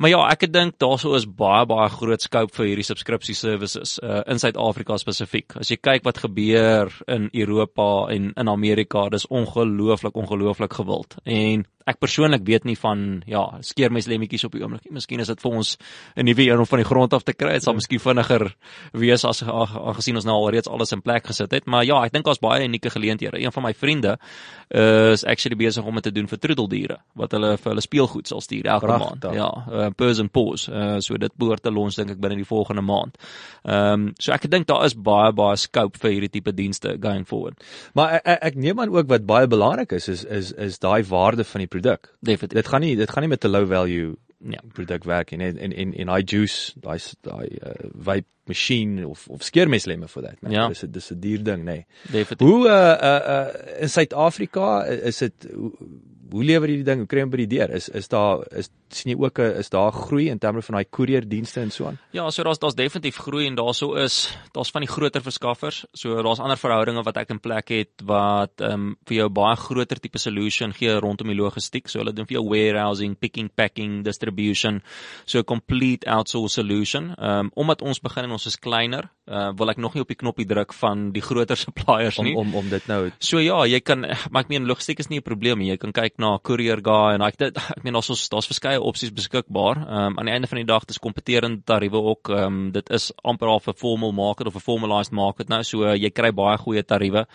Maar ja, ek dink daarso is baie baie groot scope vir hierdie subscription services uh, in Suid-Afrika spesifiek. As jy kyk wat gebeur in Europa en in Amerika, dis ongelooflik ongelooflik gewild. En ek persoonlik weet nie van ja, skeermeslemmetjies op die oomblik nie. Miskien is dit vir ons 'n nuwe een om van die grond af te kry. Dit sal miskien vinniger wees as aangesien ons nou al reeds alles in plek gesit het. Maar ja, ek dink daar's baie unieke geleenthede. Een van my vriende is actually besig om dit te doen vir troeteldiere wat hulle vir hulle speelgoed sal stuur elke maand. Ja, uh, Purse and Pause. Uh, so dit behoort te lons dink ek binne die volgende maand. Ehm um, so ek dink daar is baie baie scope vir hierdie tipe dienste going forward. Maar ek, ek neem aan ook wat baie belangrik is is is is daai waarde van die produk. Definitief. Dit gaan nie dit gaan nie met 'n low value ja, produk werk en en en en daai juice, daai daai uh, vape masjien of of skeermeslemme vir dit. Ja. Dis dis 'n duur ding, nê. Nee. Definitief. Hoe uh uh, uh in Suid-Afrika is dit hoe lewer jy die ding? Hoe kry jy hom by die deur? Is is daar is sien jy ook 'n is daar groei in terme van daai koerierdienste en so aan? Ja, so daar's daar's definitief groei en daarso is daar's van die groter verskaffers. So daar's ander verhoudinge wat ek in plek het wat ehm um, vir jou baie groter tipe solution gee rondom die logistiek. So hulle doen vir jou warehousing, picking, packing, distribution. So 'n complete outsource solution. Ehm um, omdat ons begin en ons is kleiner, uh, wil ek nog nie op die knoppie druk van die groter suppliers nie. Om om om dit nou. So ja, jy kan maar ek meen logistiek is nie 'n probleem nie. Jy kan kyk na Courier Guy en ek dit ek meen daar's daar's verskeie opsies beskikbaar. Ehm um, aan die einde van die dag dis kompeterende tariewe ook. Ehm um, dit is amper al 'n formal market of 'n formalized market nou. So uh, jy kry baie goeie tariewe.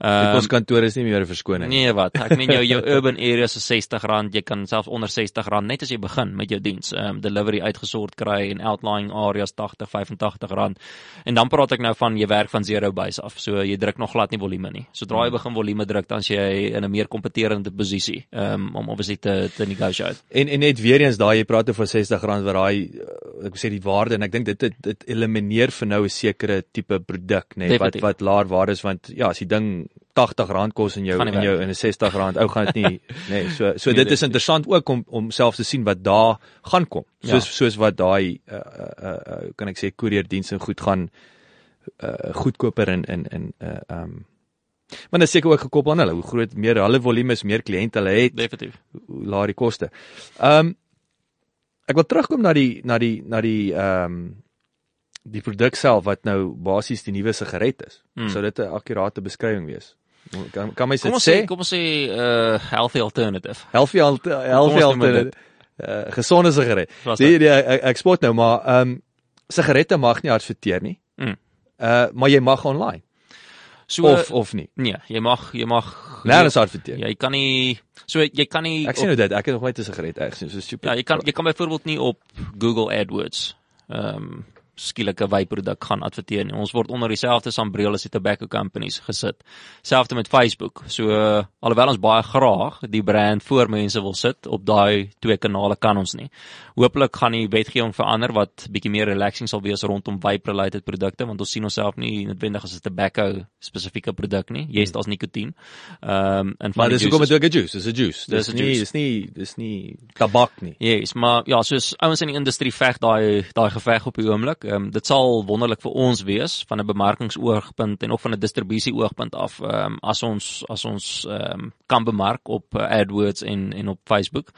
Ehm um, ons kantoor is nie meer 'n verskoning nie. Nee, wat? Ek meen jou jou urban areas is R60. Jy kan selfs onder R60 net as jy begin met jou diens. Ehm um, delivery uitgesort kry en outlying areas 80, R85. En dan praat ek nou van jy werk van zero base af. So jy druk nog glad nie volume nie. Sodra jy hmm. begin volume druk, dan jy in 'n meer kompeterende posisie um, om obviously te te negotiate. En en net weer eens daai jy praat oor R60 wat daai eh, ek sê die waarde en ek dink dit dit dit elimineer vir nou 'n sekere tipe produk nê nee, wat wat laer waarde is want ja as die ding R80 kos in jou in jou in 'n R60 ou gaan dit nie nê nee, so so nee, dit is interessant ook om om self te sien wat daar gaan kom soos ja. soos wat daai uh, uh, uh, kan ek sê koerierdienste goed gaan uh, goedkoper in in in uh um Maar dit is seker ook gekoppel aan hulle hoe groot meer hulle volume is, meer kliënte hulle het. Definitief. Hoe laer die koste. Um ek wil terugkom na die na die na die um die produk self wat nou basies die nuwe sigaret is. Hmm. Sou dit 'n akkurate beskrywing wees? Kan kan my sê? Kom ons sê, kom ons sê uh healthy alternative. Healthy healthy alternative. Uh gesonde sigaret. Die, die ek, ek spot nou maar um sigarette mag nie adverteer nie. Hmm. Uh maar jy mag online. So of of nie. Nee, jy mag jy mag nêrens adverteer. Jy kan nie so jy kan nie Ek sien nou dit, ek het nog nooit 'n sigaret ergens so stupid. Ja, jy kan jy kan byvoorbeeld nie op Google AdWords ehm um, skielike wyproduk gaan adverteer nie. Ons word onder dieselfde sambreel as die tobacco companies gesit. Selfs met Facebook. So alhoewel ons baie graag die brand voor mense wil sit op daai twee kanale kan ons nie. Hoopelik gaan die wetgewing verander wat bietjie meer relaxing sal wees rondom vape related produkte want ons sien onsself nie noodwendig as 'n tobacco spesifieke produk nie. Yes, daar's nikotien. Ehm um, en van die dis hoekom dit ook 'n juice, dis 'n juice. Dis nie dis nie dis nie tabak nie. Yes, maar ja, soos ouens in die industrie veg daai daai geveg op die oomblik. Ehm um, dit sal wonderlik vir ons wees van 'n bemarkingsoogpunt en ook van 'n distribusie-oogpunt af ehm um, as ons as ons ehm um, kan bemark op uh, AdWords en en op Facebook.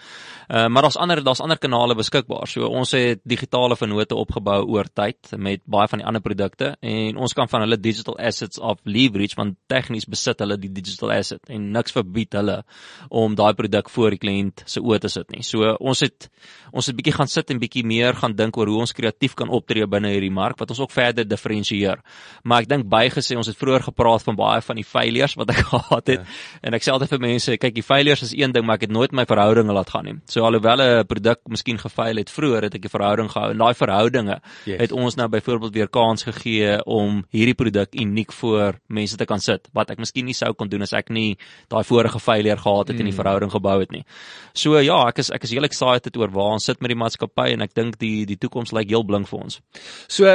Ehm uh, maar daar's ander daar's ander kanale beskikbaar. So ons het digitale vennote opgebou oor tyd met baie van die ander produkte en ons kan van hulle digital assets af leverage want tegnies besit hulle die digital asset en niks verbied hulle om daai produk voor die kliënt se oë te sit nie. So ons het ons het bietjie gaan sit en bietjie meer gaan dink oor hoe ons kreatief kan optree binne hierdie mark wat ons ook verder diferensieer. Maar ek dink bygesê ons het vroeër gepraat van baie van die failures wat ek gehad het ja. en ek sê altyd vir mense, kyk die failures is een ding, maar ek het nooit my verhoudinge laat gaan nie. So alhoewel 'n produk miskien gefaal het vroeër, het ek die verhouding gehou en daai verhoudinge yes. het ons nou byvoorbeeld weer kans gegee om hierdie produk uniek voor mense te kan sit wat ek miskien nie sou kon doen as ek nie daai vorige failure gehad het mm. en die mm. verhouding gebou het nie. So ja, ek is ek is heel excited oor waar ons sit met die maatskappy en ek dink die die toekoms lyk heel blink vir ons. So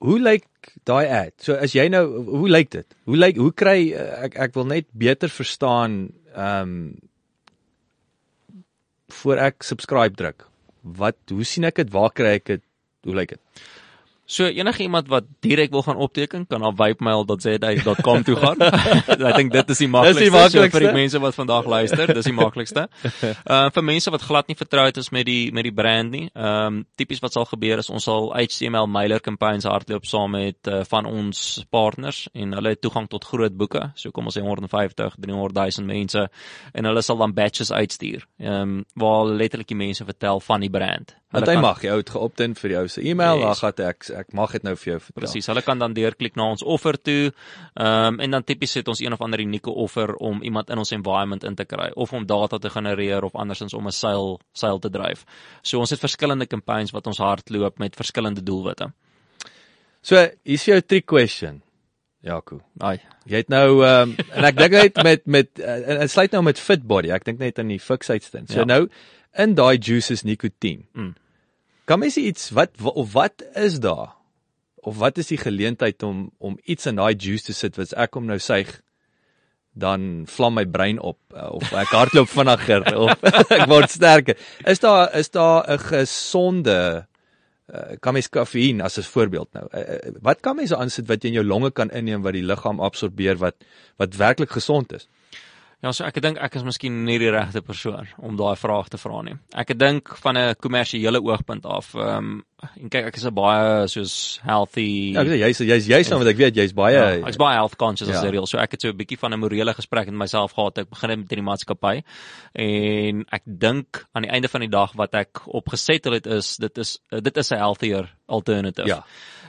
hoe lyk daai ad? So as jy nou hoe lyk dit? Hoe lyk hoe kry ek ek wil net beter verstaan ehm um, voor ek subscribe druk. Wat hoe sien ek dit? Waar kry ek dit? Hoe lyk dit? So enige iemand wat direk wil gaan opteken kan op wipemail.za.com toe gaan. Ek dink dit is die maklikste, die maklikste. So vir die mense wat vandag luister, dis die maklikste. Uh vir mense wat glad nie vertroud is met die met die brand nie. Ehm um, tipies wat sal gebeur is ons sal HTML mailer campaigns hardloop saam met uh, van ons partners en hulle het toegang tot groot boeke. So kom ons sê 150, 300 000 mense en hulle sal dan batches uitstuur. Ehm um, waar letterlik die mense vertel van die brand. Want hy mag jy het geopt-in vir jou se e-mail, yes. dan gaan ek ek mag dit nou vir jou vertel. Presies, hulle kan dan deurklik na ons offer toe. Ehm um, en dan tipies het ons een of ander unieke offer om iemand in ons environment in te kry of om data te genereer of andersins om 'n seil seil te dryf. So ons het verskillende campaigns wat ons hardloop met verskillende doelwitte. So, is jou trick question. Jaco. Ai. Jy het nou ehm um, en ek dink net met met uh, sluit nou met Fitbody. Ek dink net aan die fiksheidstyn. So ja. nou in daai juices nikotien. Mm. Kan mens iets wat of wat is daar? Of wat is die geleentheid om om iets in daai juice te sit wat ek om nou suig dan vlam my brein op eh, of ek hardloop vinniger of ek word sterker. Is daar is daar 'n gesonde uh, kan mens kafeïn as 'n voorbeeld nou. Uh, wat kan mens aansit wat jy in jou longe kan inneem wat die liggaam absorbeer wat wat werklik gesond is? Ja, so ek dink ek is miskien nie die regte persoon om daai vraag te vra nie. Ek dink van 'n kommersiële oogpunt af, ehm um, en kyk ek is 'n baie soos healthy Ja, ek sê jy's jy's jy's nou wat ek weet jy's baie ja, ek's baie health conscious ja. as real. So ek het so 'n bietjie van 'n morele gesprek met myself gehad. Ek begin met die maatskappy en ek dink aan die einde van die dag wat ek opgeset het is dit is dit is 'n healthier alternative. Ja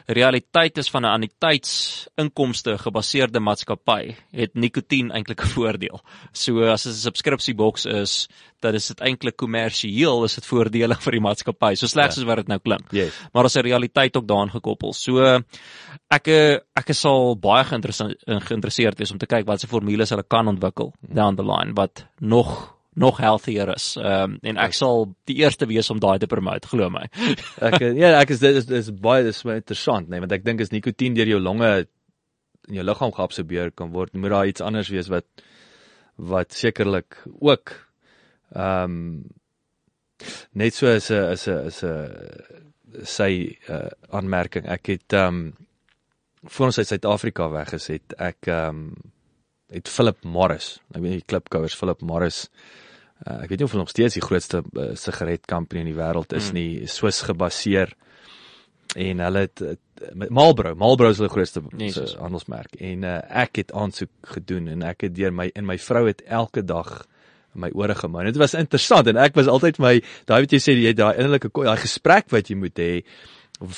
realiteit is van 'n anniteitsinkomste gebaseerde maatskappy het nikotien eintlik 'n voordeel. So as dit 'n subskripsieboks is, dan is dit eintlik kommersieel is dit voordelig vir die maatskappy. So slegs ja. as wat dit nou klink. Yes. Maar as 'n realiteit ook daaraan gekoppel. So ek ek sal baie geïnteresseerd wees om te kyk watse formules hulle kan ontwikkel down the line wat nog nog healthier is. Ehm um, en ek sal die eerste wees om daai te promote, glo my. ek ja, ek is dit is, is baie dis baie interessant, nee, want ek dink as nikotien deur jou longe in jou liggaam geabsorbeer kan word, moet daar iets anders wees wat wat sekerlik ook ehm um, net so is 'n is 'n is 'n sy uh, aanmerking. Ek het ehm um, voor ons uit Suid-Afrika weg is het ek ehm um, het Philip Morris, ek weet nie klipkouers Philip Morris uh, ek weet nie of hulle nog steeds die grootste uh, sigaret company in die wêreld is mm. nie, Swiss gebaseer en hulle het uh, Marlboro, Marlboro is hulle grootste Jesus. handelsmerk en uh, ek het aansoek gedoen en ek het deur my en my vrou het elke dag my ore gemou. Dit was interessant en ek was altyd my daai wat jy sê jy daai innerlike daai gesprek wat jy moet hê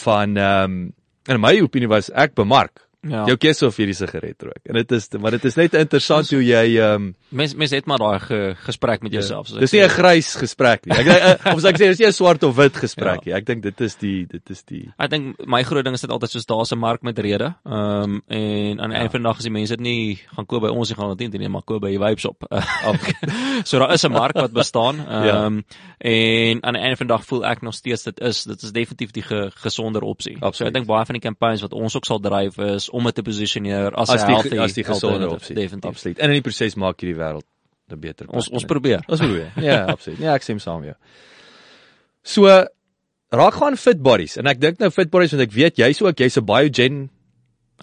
van ehm um, en my opinie was ek bemark Ja. Jou keuse of hierdie sigaret rook. En dit is maar dit is net interessant hoe jy ehm um, mens mens het maar daai ge, gesprek met ja. jouself. Ja. Dis nie 'n grys gesprek nie. Ek uh, of ek sê dis nie 'n swart of wit gesprek ja. nie. Ek dink dit is die dit is die Ek dink my groot ding is dit altyd soos daar's 'n mark met rede. Ehm um, en aan die ja. einde van die dag as die mense dit nie gaan koop by ons nie gaan dit nie, nie maar koop by die Vibes op. so daar is 'n mark wat bestaan. Ja. Ehm um, ja. en aan die einde van die dag voel ek nog steeds dit is dit is definitief die ge, gesonder opsie. Absoluut. So ek dink baie van die campaigns wat ons ook sal dryf is om dit te posisioneer as 'n healthy as die gesonde opsie. Definitief. Absoluut. En in die proses maak jy die wêreld 'n beter plek. Ons ons probeer. Ons probeer. ja, absoluut. Ja, ek stem saam met jou. So raak gaan fit bodies en ek dink nou fit bodies want ek weet jy's ook jy's 'n biogen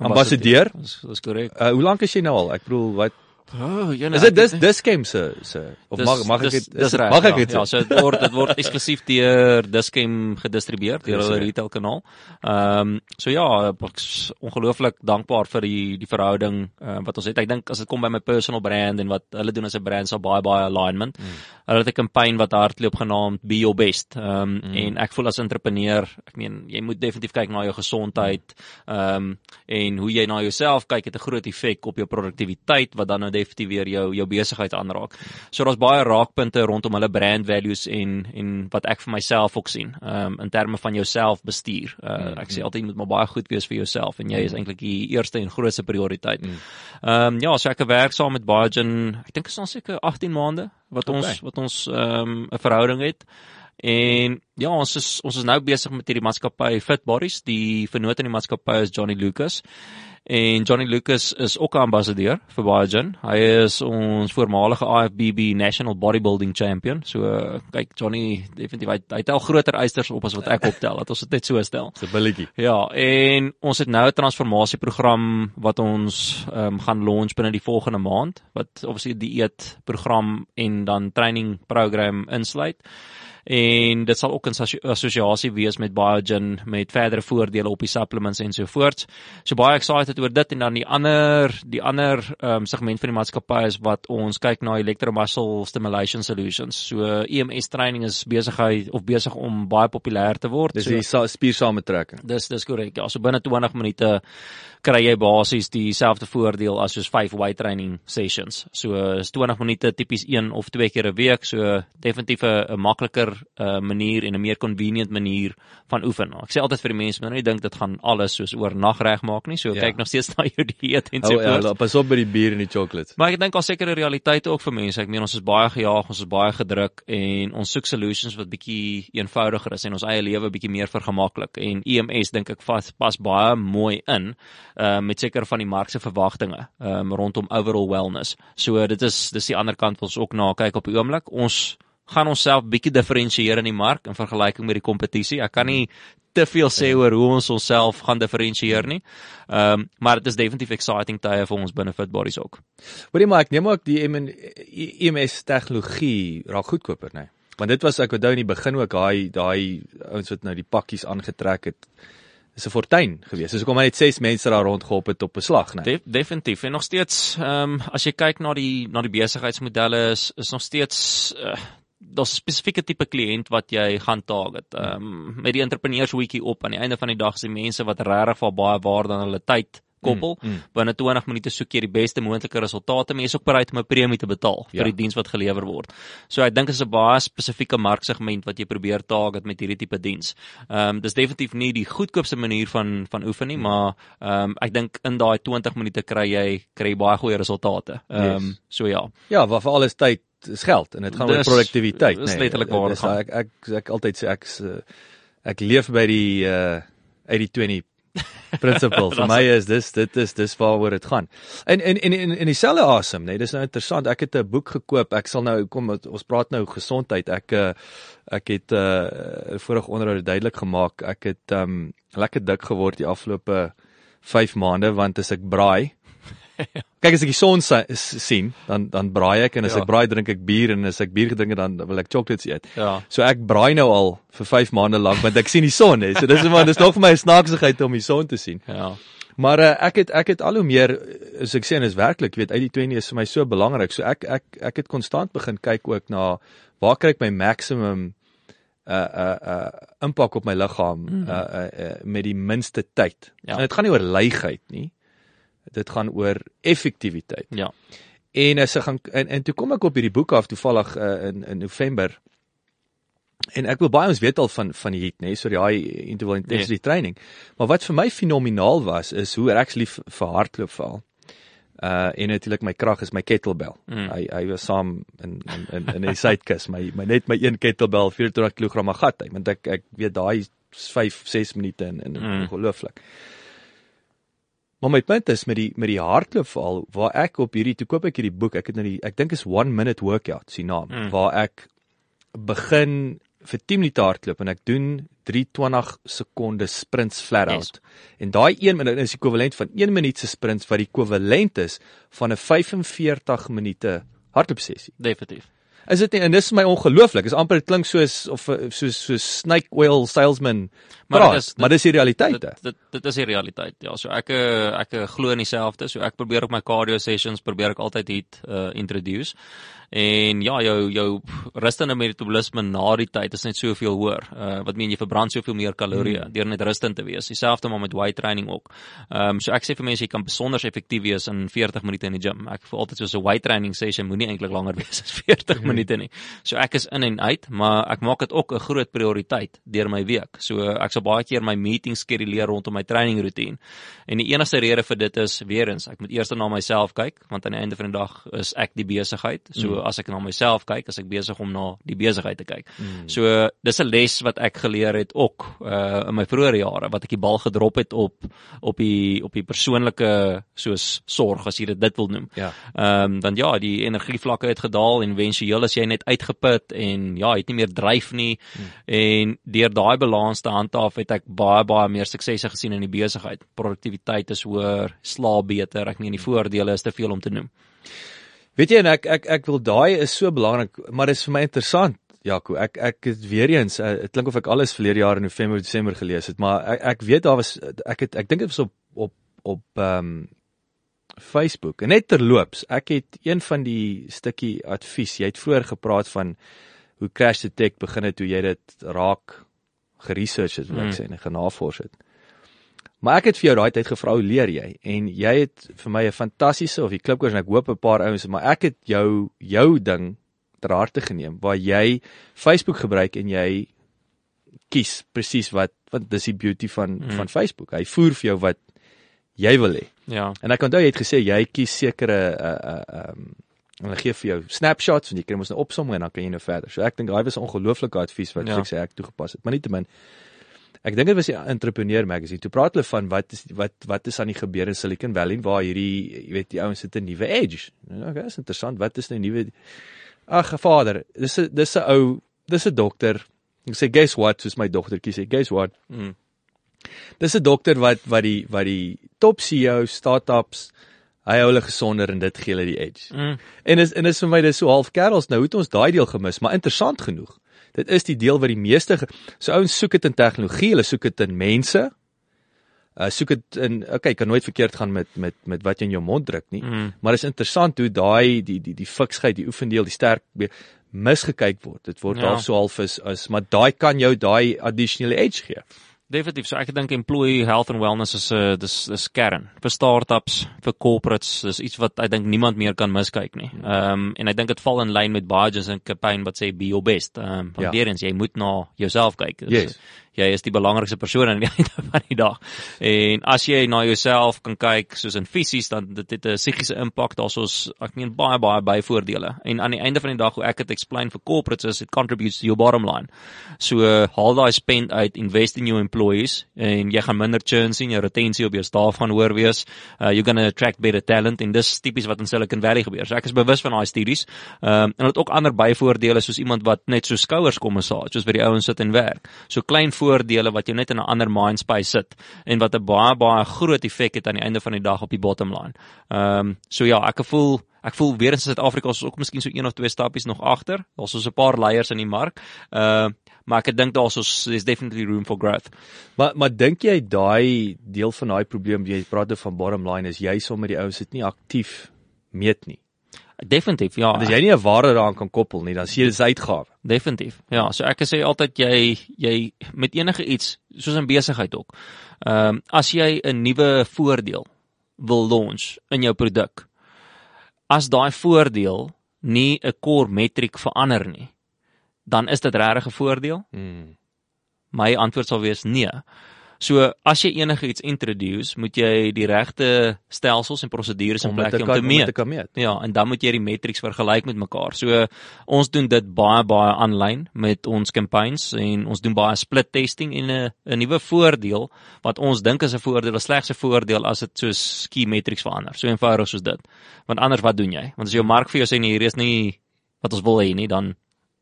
ambassadeur. Dis korrek. Uh, hoe lank is jy nou al? Ek bedoel wat Oh, ja, Is dit dis Discam se se of Dis- mag mag ek dis- dit dis is dit- reg, mag ek ja. dit Ja, sê? so dit word dit word eksklusief deur Discam gedistribueer deur Dis hulle retail kanaal. Ehm um, so ja, ek's ongelooflik dankbaar vir die die verhouding uh, wat ons het. Ek dink as dit kom by my personal brand en wat hulle doen as 'n brand, so baie baie alignment. Mm. Hulle het 'n kampanje wat hardloop genaamd Be Your Best. Ehm um, mm. en ek voel as entrepreneur, ek meen jy moet definitief kyk na jou gesondheid ehm um, en hoe jy na jouself kyk het 'n groot effek op jou produktiwiteit wat dan nou definitief weer jou jou besigheid aanraak. So daar's baie raakpunte rondom hulle brand values en en wat ek vir myself ook sien, ehm um, in terme van jouself bestuur. Uh, ek sê altyd jy moet maar baie goed wees vir jouself en jy is eintlik die eerste en grootste prioriteit. Ehm um, ja, so ek werk saam met Biogen. Ek dink dit is al seker 18 maande wat ons Okay. wat ons ehm um, 'n verhouding het. En ja, ons is ons is nou besig met hierdie maatskappy Fit Bodies. Die vernoot in die maatskappy is Johnny Lucas. En Johnny Lucas is ook 'n ambassadeur vir Biogen. Hy is ons voormalige IFBB National Bodybuilding Champion. So uh, kyk Johnny definitief hy, hy tel groter eisters op as wat ek optel. Dat ons dit net so stel. Dis 'n billetjie. Ja, en ons het nou 'n transformasieprogram wat ons um, gaan launch binne die volgende maand wat obviously die dieet program en dan training program insluit. En dit sal ook 'n assosia- assosiasie wees met Biogen met verdere voordele op die supplements en so voort. So baie excited oor dit en dan die ander die ander um, segment van die maatskappy is wat ons kyk na electromuscle stimulation solutions. So EMS training is besigheid of besig om baie populêr te word. Dis so, die sa- spiersamentrekking. Dis dis korrek. Ja, so binne 20 minute kry jy basies dieselfde voordeel as soos 5 weight training sessions. So is 20 minute tipies 1 of 2 keer 'n week, so definitief 'n makliker uh, manier en 'n meer convenient manier van oefen. Ek sê altyd vir die mense, moet nou dink dit gaan alles soos oornag regmaak nie. So Ja. ja. kyk nog steeds na jou dieet en so Oh, ja, voort. pas op by die bier en die chocolates. Maar ek dink al sekere realiteite ook vir mense. Ek meen ons is baie gejaag, ons is baie gedruk en ons soek solutions wat bietjie eenvoudiger is en ons eie lewe bietjie meer vergemaklik. En EMS dink ek vas pas baie mooi in uh, met seker van die mark se verwagtinge um, rondom overall wellness. So dit is dis die ander kant wat ons ook na kyk op die oomblik. Ons gaan onsself bietjie diferensieer in die mark in vergelyking met die kompetisie. Ek kan nie te veel sê oor hoe ons onsself gaan diferensieer nie. Ehm um, maar dit is definitief exciting tye vir ons binne Fit Bodies ook. Hoorie maar ek neem ook die EMS tegnologie raak goedkoper, nê. Nee. Want dit was ek onthou in die begin ook daai daai ouens wat nou die pakkies aangetrek het. Dis 'n fortuin gewees. Dis hoekom hy net 6 mense daar rondgehop het op 'n slag, né? Nee. De definitief en nog steeds ehm um, as jy kyk na die na die besigheidsmodelle is is nog steeds uh, daar's 'n spesifieke tipe kliënt wat jy gaan target. Ehm um, met die entrepreneurs weekie op aan die einde van die dag is die mense wat regtig vir baie waarde aan hulle tyd koppel. Mm, mm. Binne 20 minute soek jy die beste moontlike resultate, maar jy is ook bereid om 'n premie te betaal ja. vir die diens wat gelewer word. So ek dink dit is 'n baie spesifieke marksegment wat jy probeer target met hierdie tipe diens. Ehm um, dis definitief nie die goedkoopste manier van van oefen nie, maar ehm um, ek dink in daai 20 minute kry jy kry baie goeie resultate. Ehm um, yes. so ja. Ja, waar vir alles tyd is geld en dit gaan oor produktiwiteit, dis nê. letterlik waar dit gaan. Ek ek ek, altyd sê ek s- ek leef by die uh 80-20 principle. vir my is dis dit is dis waaroor dit gaan. En en en in in dieselfde asem, nê, dis nou interessant. Ek het 'n boek gekoop. Ek sal nou kom ons praat nou gesondheid. Ek uh, ek het uh vorige onderhoud duidelik gemaak. Ek het um lekker dik geword die afgelope 5 maande want as ek braai Kyk as ek die son sa- s- sien, dan dan braai ek en as Ja. ek braai drink ek bier en as ek bier gedrink het dan wil ek chocolates eet. Ja. So ek braai nou al vir 5 maande lank want ek sien die son hè. So dis maar dis nog vir my 'n snaaksigheid om die son te sien. Ja. Maar uh, ek het ek het al hoe meer eh, as ek sê en is werklik, weet uit die 20 is vir my so belangrik. So ek ek ek het konstant begin kyk ook na waar kry ek my maximum uh uh uh impak op my liggaam mm. uh, uh, uh met die minste tyd. Ja. En dit gaan nie oor leigheid nie. Dit gaan oor effektiwiteit. Ja. En as ek gaan en, en toe kom ek op hierdie boek af toevallig uh, in in November. En ek wil baie ons weet al van van die HIIT, nê, so die high interval intensity yeah. training. Maar wat vir my fenomenaal was is hoe ek actually vir, hardloop val. Uh en natuurlik my krag is my kettlebell. Mm. Hy hy was saam in in in, in die sidekiss, my my net my een kettlebell 24 kg gat hy, want ek ek weet daai 5 6 minute in in mm. ongelooflik. Maar my punt is met die met die hardloopval waar ek op hierdie toe koop ek hierdie boek, ek het nou die ek dink is 1 minute workout, sien naam, mm. waar ek begin vir 10 minute hardloop en ek doen 320 sekonde sprints flat out. Yes. En daai 1 minuut is ekwivalent van 1 minuut se sprints wat ekwivalent is van 'n 45 minute hardloopsessie. Definitief. Is dit nie en dis my ongelooflik. Is amper dit klink soos of soos soos snake oil salesman. Maar praat, dit is maar dis die realiteit. Dit, dit dit is die realiteit. Ja, so ek ek glo in dieselfde. So ek probeer op my cardio sessions probeer ek altyd hit uh introduce. En ja, jou jou rustende metabolisme na die tyd is net soveel hoër. Uh wat meen jy verbrand soveel meer kalorieë mm. deur net rustend te wees. Dieselfde maar met weight training ook. Ehm um, so ek sê vir mense jy kan besonder effektief wees in 40 minute in die gym. Ek voel altyd so 'n weight training session moenie eintlik langer wees as 40 mm. Minute nie. So ek is in en uit, maar ek maak dit ook 'n groot prioriteit deur my week. So ek sal baie keer my meetings skeduleer rondom my training roetine. En die enigste rede vir dit is weer eens, ek moet eers na myself kyk want aan die einde van die dag is ek die besigheid. So mm as ek na myself kyk, as ek besig om na die besigheid te kyk. Mm. So dis 'n les wat ek geleer het ook uh in my vroeë jare wat ek die bal gedrop het op op die op die persoonlike soos sorg as jy dit wil noem. Ja. Ehm um, dan ja, die energievlakke het gedaal en wensueel as jy net uitgeput en ja, het nie meer dryf nie mm. en deur daai balans te handhaaf het ek baie baie meer suksese gesien in die besigheid. Produktiwiteit is hoër, slaap beter, ek meen die voordele is te veel om te noem. Weet jy en ek ek ek wil daai is so belangrik, maar dit is vir my interessant. Jaco, ek ek het weer eens eh, dit klink of ek alles verlede jaar in November Desember gelees het, maar ek ek weet daar was ek het ek dink dit was op op op ehm um, Facebook. En net terloops, ek het een van die stukkie advies. Jy het vroeër gepraat van hoe crash detect begin het, hoe jy dit raak geresearch het, wil ek mm. sê, en genavors het. Maar ek het vir jou daai tyd gevra hoe leer jy en jy het vir my 'n fantastiese of die klipkoers en ek hoop 'n paar ouens maar ek het jou jou ding ter harte geneem waar jy Facebook gebruik en jy kies presies wat want dis die beauty van mm. van Facebook. Hy voer vir jou wat jy wil hê. Ja. En ek onthou jy het gesê jy kies sekere uh uh um en gee vir jou snapshots en jy kan mos nou opsom en dan kan jy nou verder. So ek dink daai was 'n ongelooflike advies wat ja. ek sê ek toegepas het. Maar nietemin Ek dink dit was die Entrepreneur Magazine. Toe praat hulle van wat is wat wat is aan die gebeur in Silicon Valley waar hierdie jy weet die ouens sit 'n nuwe edge. Nou, okay, is interessant. Wat is nou nuwe Ag, vader, dis 'n dis 'n ou, dis 'n dokter. Ek sê guess what, soos my dogtertjie sê, guess what? Mm. Dis 'n dokter wat wat die wat die top CEO startups hy hou hulle gesonder en dit gee hulle die edge. Mm. En is en is vir my dis so half kerels nou, het ons daai deel gemis, maar interessant genoeg. Dit is die deel wat die meeste so ouens soek dit in tegnologie, hulle soek dit in mense. Uh soek dit in okay, kan nooit verkeerd gaan met met met wat jy in jou mond druk nie. Mm. Maar is interessant hoe daai die die die fiksheid, die oefendeel, die sterk misgekyk word. Dit word ja. al so half is is maar daai kan jou daai additional edge gee. Definitief, so ek dink employee health and wellness is 'n uh, dis dis kern vir startups, vir corporates, dis iets wat ek dink niemand meer kan miskyk nie. Ehm um, en ek dink dit val in lyn met Bajaj se campaign wat sê be your best. Ehm um, want ja. weer eens jy moet na jouself kyk. Dus, yes jy is die belangrikste persoon aan die einde van die dag. En as jy na jouself kan kyk soos in fisies dan dit het 'n psigiese impak daarsoos ek meen baie baie byvoordele. En aan die einde van die dag hoe ek dit explain vir corporates is it contributes to your bottom line. So haal daai spend uit, invest in your employees en jy gaan minder churn sien, jou retensie op jou staf gaan hoër wees. Uh, you're going to attract better talent en dis tipies wat in Silicon Valley gebeur. So ek is bewus van daai studies. Um, en dit ook ander byvoordele soos iemand wat net so skouers kom en sa, soos by die ouens sit en werk. So klein voordele wat jou net in 'n ander mind space sit en wat 'n baie baie groot effek het aan die einde van die dag op die bottom line. Ehm um, so ja, ek voel ek voel weer in Suid-Afrika is ook miskien so een of twee stappies nog agter. Daar's so 'n paar leiers in die mark. Ehm uh, maar ek dink daar's so is definitely room for growth. Maar maar dink jy daai deel van daai probleem jy praat oor van bottom line is jy sommer die ouens sit nie aktief meet nie. Definitief, ja. Want as jy nie 'n waarde daaraan kan koppel nie, dan sien jy dis uitgawe. Definitief. Ja, so ek sê altyd jy jy met enige iets, soos 'n besigheid ook. Ehm um, as jy 'n nuwe voordeel wil launch in jou produk, as daai voordeel nie 'n core metric verander nie, dan is dit regtig 'n voordeel? Hmm. My antwoord sal wees nee. So as jy enigiets introduce, moet jy die regte stelsels en prosedures in plek hê om te meet. meet. Ja, en dan moet jy die metrics vergelyk met mekaar. So ons doen dit baie baie aanlyn met ons campaigns en ons doen baie split testing en 'n 'n nuwe voordeel wat ons dink is 'n voordeel, 'n slegse voordeel as dit soos key metrics verander. So eenvoudig soos dit. Want anders wat doen jy? Want as jou mark vir jou sê nee, hier is nie wat ons wil hê nie, dan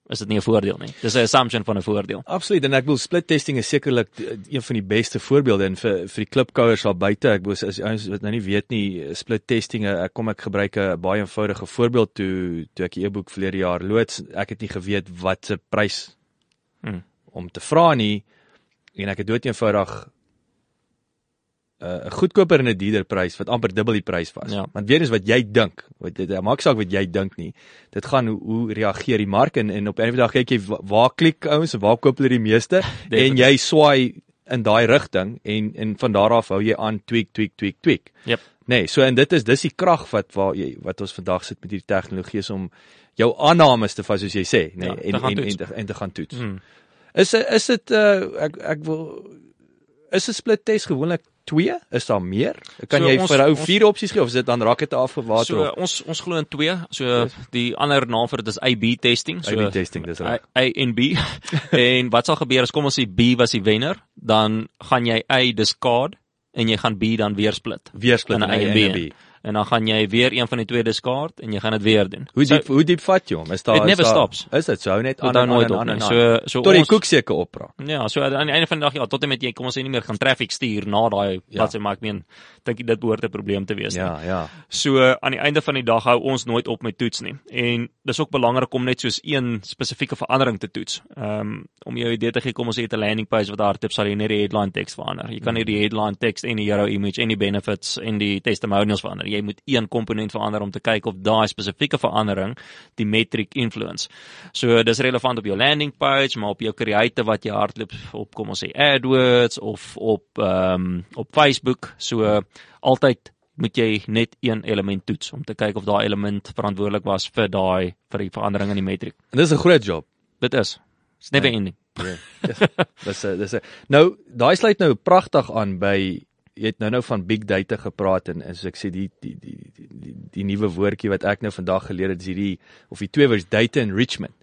is dit nie 'n voordeel nie. Dis 'n assumption van 'n voordeel. Absoluut en ek wil split testing is sekerlik een van die beste voorbeelde en vir vir die klipkouers daar buite. Ek wil as ouens wat nou nie weet nie, split testing, ek kom ek gebruik 'n baie eenvoudige voorbeeld toe toe ek die e-boek verlede jaar loods. Ek het nie geweet wat se prys Hmm. om te vra nie en ek het dood eenvoudig 'n uh, goedkoper en 'n duurder prys wat amper dubbel die prys was. Ja. Want weer eens wat jy dink, wat dit maak saak wat jy dink nie. Dit gaan hoe, hoe reageer die mark en en op 'n dag kyk jy wa- waar klik ouens en waar koop hulle die meeste en jy swaai in daai rigting en en van daar af hou jy aan tweak tweak tweak tweak. Yep. Nee, so en dit is dis die krag wat waar jy wat ons vandag sit met hierdie tegnologie is om jou aannames te vas soos jy sê, nê, Ja, nee, te en, en, en te en te gaan toets. Hmm. Is is dit uh ek ek wil is 'n split test gewoonlik 2? Is daar meer? Kan So jy ons- vir ou 4 opsies gee of is dit dan raak dit afgewater So op? ons ons glo in twee. So die ander naam vir dit is AB testing. So AB testing, dis reg. A, A en B. en wat sal gebeur as kom ons sê B was die wenner, dan gaan jy A discard en jy gaan B dan weer split. Weer split in A en A B. en B. En dan gaan jy weer een van die twee discard en jy gaan dit weer doen. Hoe diep hoe diep vat jy hom? Is daar It is never daar- stops. Is dit so net aan en aan en aan. So so tot die ons- koek seker opraak. Ja, so aan die einde van die dag ja, tot en met jy kom ons sê nie meer gaan traffic stuur na daai Ja. bladsy maar ek meen dink dit behoort 'n probleem te wees nie. Ja, ja. So aan die einde van die dag hou ons nooit op met toets nie. En dis ook belangrik om net soos een spesifieke verandering te toets. Ehm um, om jou idee te gee, kom ons sê 'n landing page wat hardloop sal jy net die headline teks verander. Jy kan nie die headline teks en die hero image en die benefits en die testimonials verander. Jy moet een komponent verander om te kyk of daai spesifieke verandering die metric influence. So dis relevant op jou landing page, maar op jou creative wat jy hardloop op kom ons sê AdWords of op ehm um, op Facebook. So altyd moet jy net een element toets om te kyk of daai element verantwoordelik was vir daai vir die verandering in die metriek. En dis 'n groot job. Dit is. It's never Ja. ending. Ja. Dis dis Nou, daai sluit nou pragtig aan by jy het nou nou van big data gepraat en as ek sê die die die die, die, die nuwe woordjie wat ek nou vandag geleer het is hierdie of die twee woorde data enrichment.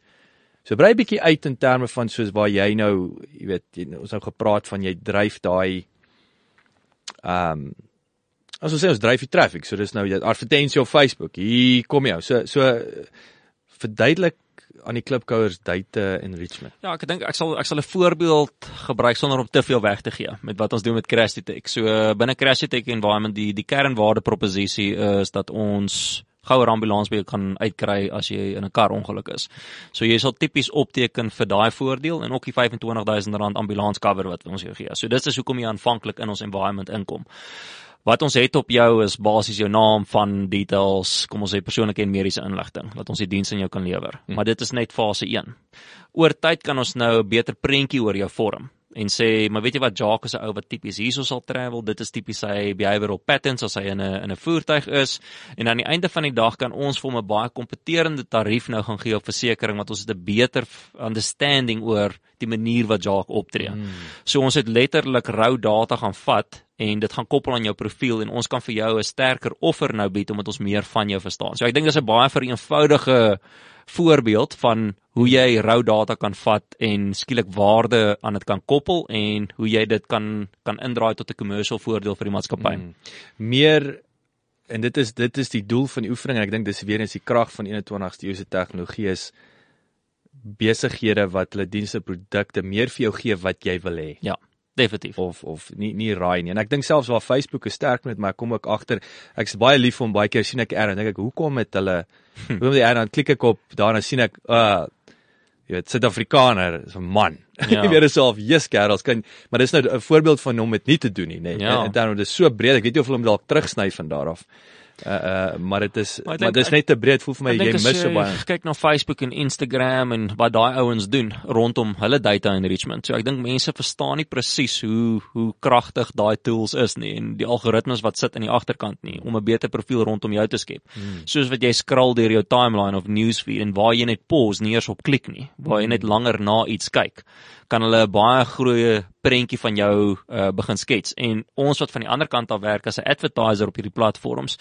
So brei 'n bietjie uit in terme van soos waar jy nou, jy weet, jy, ons nou gepraat van jy dryf daai ehm um, as ons sê ons dryf die traffic. So dis nou jy advertensie op Facebook. Hier kom jy. So so verduidelik aan die klipkouers data enrichment. Ja, ek dink ek sal ek sal 'n voorbeeld gebruik sonder om te veel weg te gee met wat ons doen met Crash Tech. So binne Crash Tech environment die die kernwaarde proposisie is dat ons gouer ambulans by jou kan uitkry as jy in 'n kar ongeluk is. So jy sal tipies opteken vir daai voordeel en ook die R25000 ambulans cover wat ons jou gee. So dis is hoekom jy aanvanklik in ons environment inkom. Wat ons het op jou is basies jou naam van details, kom ons sê persoonlike en mediese inligting wat ons die diens aan jou kan lewer. Hmm. Maar dit is net fase 1. Oor tyd kan ons nou 'n beter prentjie oor jou vorm en sê, maar weet jy wat Jacques is 'n ou wat tipies hierso sal travel, dit is tipies sy behavioral patterns as hy in 'n in 'n voertuig is en aan die einde van die dag kan ons vir hom 'n baie kompeterende tarief nou gaan gee op versekerings wat ons het 'n beter understanding oor die manier wat Jacques optree. Hmm. So ons het letterlik rou data gaan vat en dit gaan koppel aan jou profiel en ons kan vir jou 'n sterker offer nou bied omdat ons meer van jou verstaan. So ek dink dis 'n baie vereenvoudige voorbeeld van hoe jy rou data kan vat en skielik waarde aan dit kan koppel en hoe jy dit kan kan indraai tot 'n commercial voordeel vir die maatskappy. Mm. Meer en dit is dit is die doel van die oefening en ek dink dis weer eens die krag van 21ste eeu se tegnologie is besighede wat hulle dienste produkte meer vir jou gee wat jy wil hê Ja, definitief. of of nie nie raai nie. En ek dink selfs waar Facebook is sterk met, maar ek kom ook agter ek's baie lief hom baie keer sien ek R en dink ek hoekom het hulle hoekom die R dan klik ek op daarna sien ek uh jy weet Suid-Afrikaner is 'n man. Ja. jy weet self, yes girls kan maar dis nou 'n voorbeeld van hom dit nie te doen nie, nê. Ja. En dan dis so breed. Ek weet nie of hulle hom dalk terugsny van daar af. Uh uh maar dit is Maar ek maar dis net te breed voel vir my jy mis so baie. kyk na Facebook en Instagram en wat daai ouens doen rondom hulle data enrichment. So ek dink mense verstaan nie presies hoe hoe kragtig daai tools is nie en die algoritmes wat sit in die agterkant nie om 'n beter profiel rondom jou te skep. Hmm. Soos wat jy scroll deur jou timeline of newsfeed en waar jy net pause nie eers op klik nie, waar jy net langer na iets kyk, kan hulle 'n baie groot prentjie van jou uh, begin skets. En ons wat van die ander kant af werk as 'n advertiser op hierdie platforms,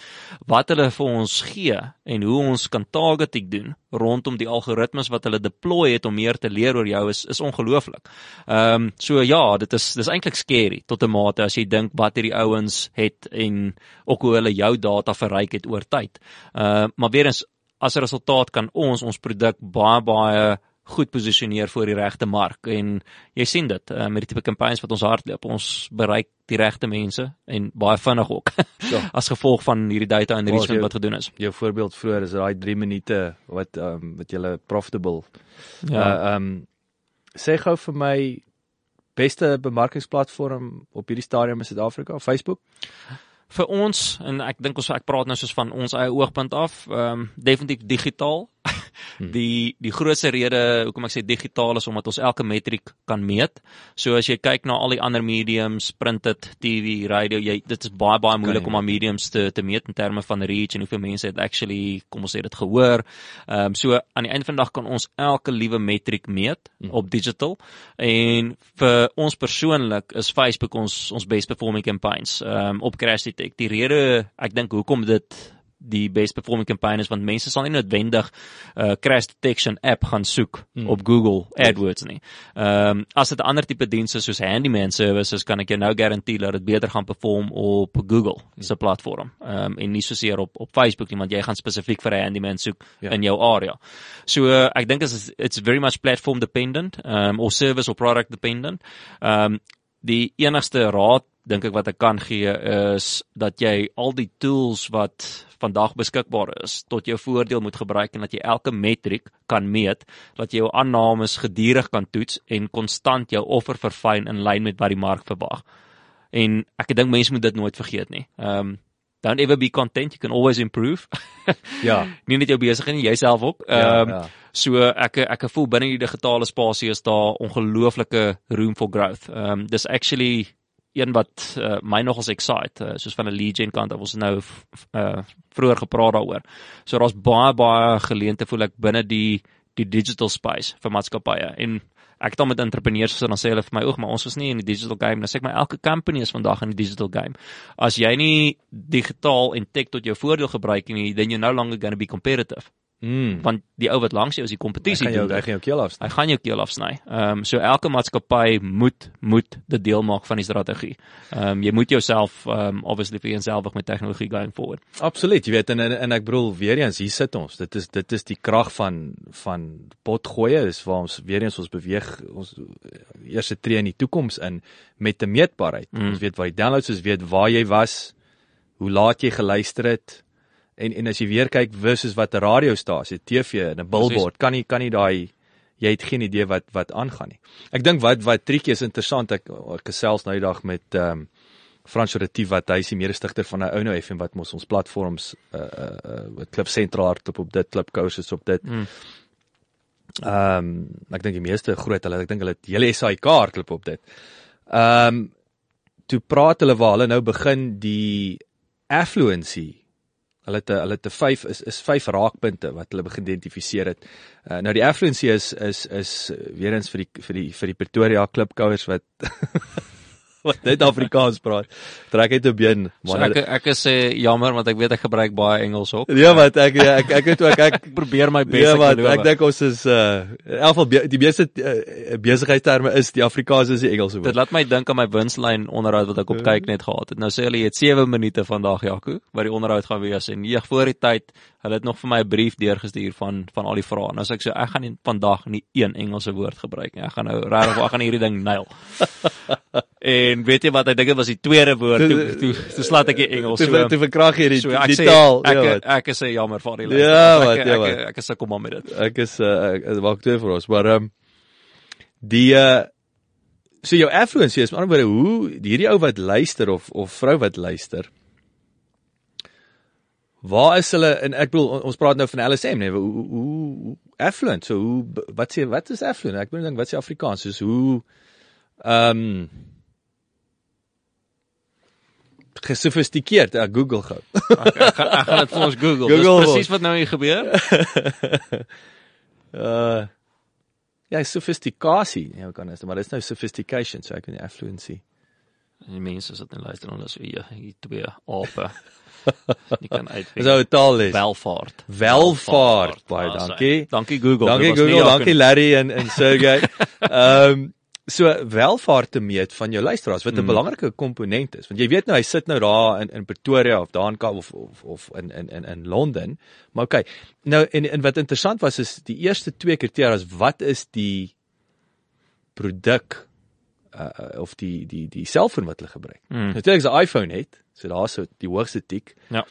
wat hulle vir ons gee en hoe ons kan targeting doen rondom die algoritmes wat hulle deploy het om meer te leer oor jou is is ongelooflik. Ehm um, so ja, dit is dis eintlik scary tot 'n mate as jy dink wat hierdie ouens het en ook hoe hulle jou data verryk het oor tyd. Uh maar weer eens as 'n resultaat kan ons ons produk baie baie goed posisioneer voor die regte mark en jy sien dit uh, met die tipe kampanjes wat ons hardloop ons bereik die regte mense en baie vinnig ook Ja. as gevolg van hierdie data enrichment jou- wat gedoen is. Jou voorbeeld vroeër is daai 3 minute wat um, wat jy profitable. Ja. Uh, Ehm um, sê gou vir my beste bemarkingsplatform op hierdie stadium in Suid-Afrika, Facebook? vir ons en ek dink ons ek praat nou soos van ons eie oogpunt af, ehm um, definitief digitaal. Die die grootste rede hoekom ek sê digitaal is omdat ons elke metriek kan meet. So as jy kyk na al die ander mediums, printed, TV, radio, jy dit is baie baie moeilik om aan mediums te te meet in terme van reach en hoeveel mense het actually kom ons sê dit gehoor. Ehm um, so aan die einde van die dag kan ons elke liewe metriek meet op digital en vir ons persoonlik is Facebook ons ons best performing campaigns ehm um, op Crash Detect. Die rede ek dink hoekom dit die best performing campaign is want mense sal nie noodwendig uh, crash detection app gaan soek mm. op Google AdWords nie. Ehm um, as dit 'n ander tipe dienste soos handyman services kan ek jou nou garandeer dat dit beter gaan perform op Google se platform. Ehm um, en nie soseer op op Facebook nie want jy gaan spesifiek vir 'n handyman soek Ja. in jou area. So uh, ek dink is it's very much platform dependent um, or service or product dependent. Ehm um, die enigste raad dink ek wat ek kan gee is dat jy al die tools wat vandag beskikbaar is tot jou voordeel moet gebruik en dat jy elke metriek kan meet, dat jy jou aannames gedurig kan toets en konstant jou offer verfyn in lyn met wat die mark verwag. En ek dink mense moet dit nooit vergeet nie. Ehm um, don't ever be content, you can always improve. Ja. nie net jou besigheid nie, jouself ook. Ja, Ehm ja. so ek ek voel binne die digitale spasie is daar ongelooflike room for growth. Ehm um, dis actually een wat uh, my nogals excite, uh, soos van 'n lead gen kant af ons nou uh, vroeër gepraat daaroor. So daar's baie baie geleente voel ek binne die die digital space vir maatskappye. En ek het al met entrepreneurs gesit dan sê hulle vir my oog maar ons is nie in die digital game nou sê ek maar elke company is vandag in die digital game. As jy nie digitaal en tech tot jou voordeel gebruik nie then you're no longer going to be competitive Mm. want die ou wat langs jou is die Hy kompetisie gaan jou doen hy gaan jou keel afsny. hy gaan jou keel afsny. Ehm um, so elke maatskappy moet moet dit deel maak van die strategie. Ehm um, jy moet jouself ehm um, obviously vereenselwig met tegnologie going forward. Absoluut, jy weet en, en en ek bedoel weer eens hier sit ons. Dit is dit is die krag van van potgoeie is waar ons weer eens ons beweeg ons eerste tree in die toekoms in met 'n meetbaarheid. Mm. Ons weet waar die downloads is, weet waar jy was, hoe laat jy geluister het en en as jy weer kyk versus wat 'n radiostasie, TV en 'n billboard, kan nie kan nie daai jy het geen idee wat wat aangaan nie. Ek dink wat wat triekie is interessant ek ek gesels nou die dag met ehm um, Frans Retief wat hy is die mede-stigter van 'n Ouno FM wat mos ons platforms uh uh, uh wat Klip Sentraal hardloop op dit, Klip Courses op dit. Mm. Ehm um, ek dink die meeste groot hulle ek dink hulle het hele SAIK hardloop op dit. Ehm um, toe praat hulle waar hulle nou begin die affluency Hulle 'n hulle 'n 5 is is 5 raakpunte wat hulle begin identifiseer het. Uh, nou die affluency is is is uh, weer eens vir die vir die vir die Pretoria klipkouers wat wat net Afrikaans praat. Trek uit 'n been. So man. ek ek is uh, jammer want ek weet ek gebruik baie Engels ook. ja, wat ek ja, ek ek het ook ek Ek probeer my bes Ja, ek wat beloof. ek dink ons is uh in elk geval be- die meeste uh, besigheidsterme is die Afrikaans is die Engelse Dit woord. laat my dink aan my winslyn onderhoud wat ek op kyk net gehad het. Nou sê hulle jy het 7 minute vandag Jaco, wat die onderhoud gaan wees en jeg voor die tyd, hulle het nog vir my 'n brief deurgestuur van van al die vrae. Nou sê ek so ek gaan nie vandag nie een Engelse woord gebruik nie. Ek gaan nou regtig ek gaan hierdie ding nail. en weet jy wat, ek dink dit was die tweede woord toe toe, toe slaat ek die Engels Te so. te verkrag hier die, so ek die sê taal. ek ja, ek, wat. ek is sê jammer vir die Ja, luisteraars. wat, ek, ja, ek, wat. ek, ek is sukkel maar met dit. ek is uh, ek maak twee vir ons, maar ehm um, die uh, so jou affluency is met ander woorde hoe hierdie ou wat luister of of vrou wat luister Waar is hulle en ek bedoel on- ons praat nou van LSM nee hoe hoe, affluent so hoe wat sê wat is affluent ek bedoel dink wat sê Afrikaans soos hoe ehm um, gesofistikeerd uh, Google gou Ek, ek, gaan- ek gaan dit vir ons Google. Google Dis presies wat nou hier gebeur. uh ja sofistikasie ja kan is maar dis nou sophistication so ek weet nie affluency En die mense sit en luister en hulle sê ja, hier twee ape. Jy kan Dis uitvind. ou taalles Welvaart. Welvaart, baie is dankie. Dankie Google. Dankie Google, dankie. Larry en en Sergey. Ehm so welvaart te meet van jou luisteraars wat 'n Mm. belangrike komponent is want jy weet nou hy sit nou daar in in Pretoria of daar in Kaap of of of in in in in Londen maar okay nou en en wat interessant was is die eerste twee kriteria is wat is die produk uh, of die die die selfoon wat hulle gebruik Mm. natuurlik is 'n iPhone het so daar's die hoogste tik Ja.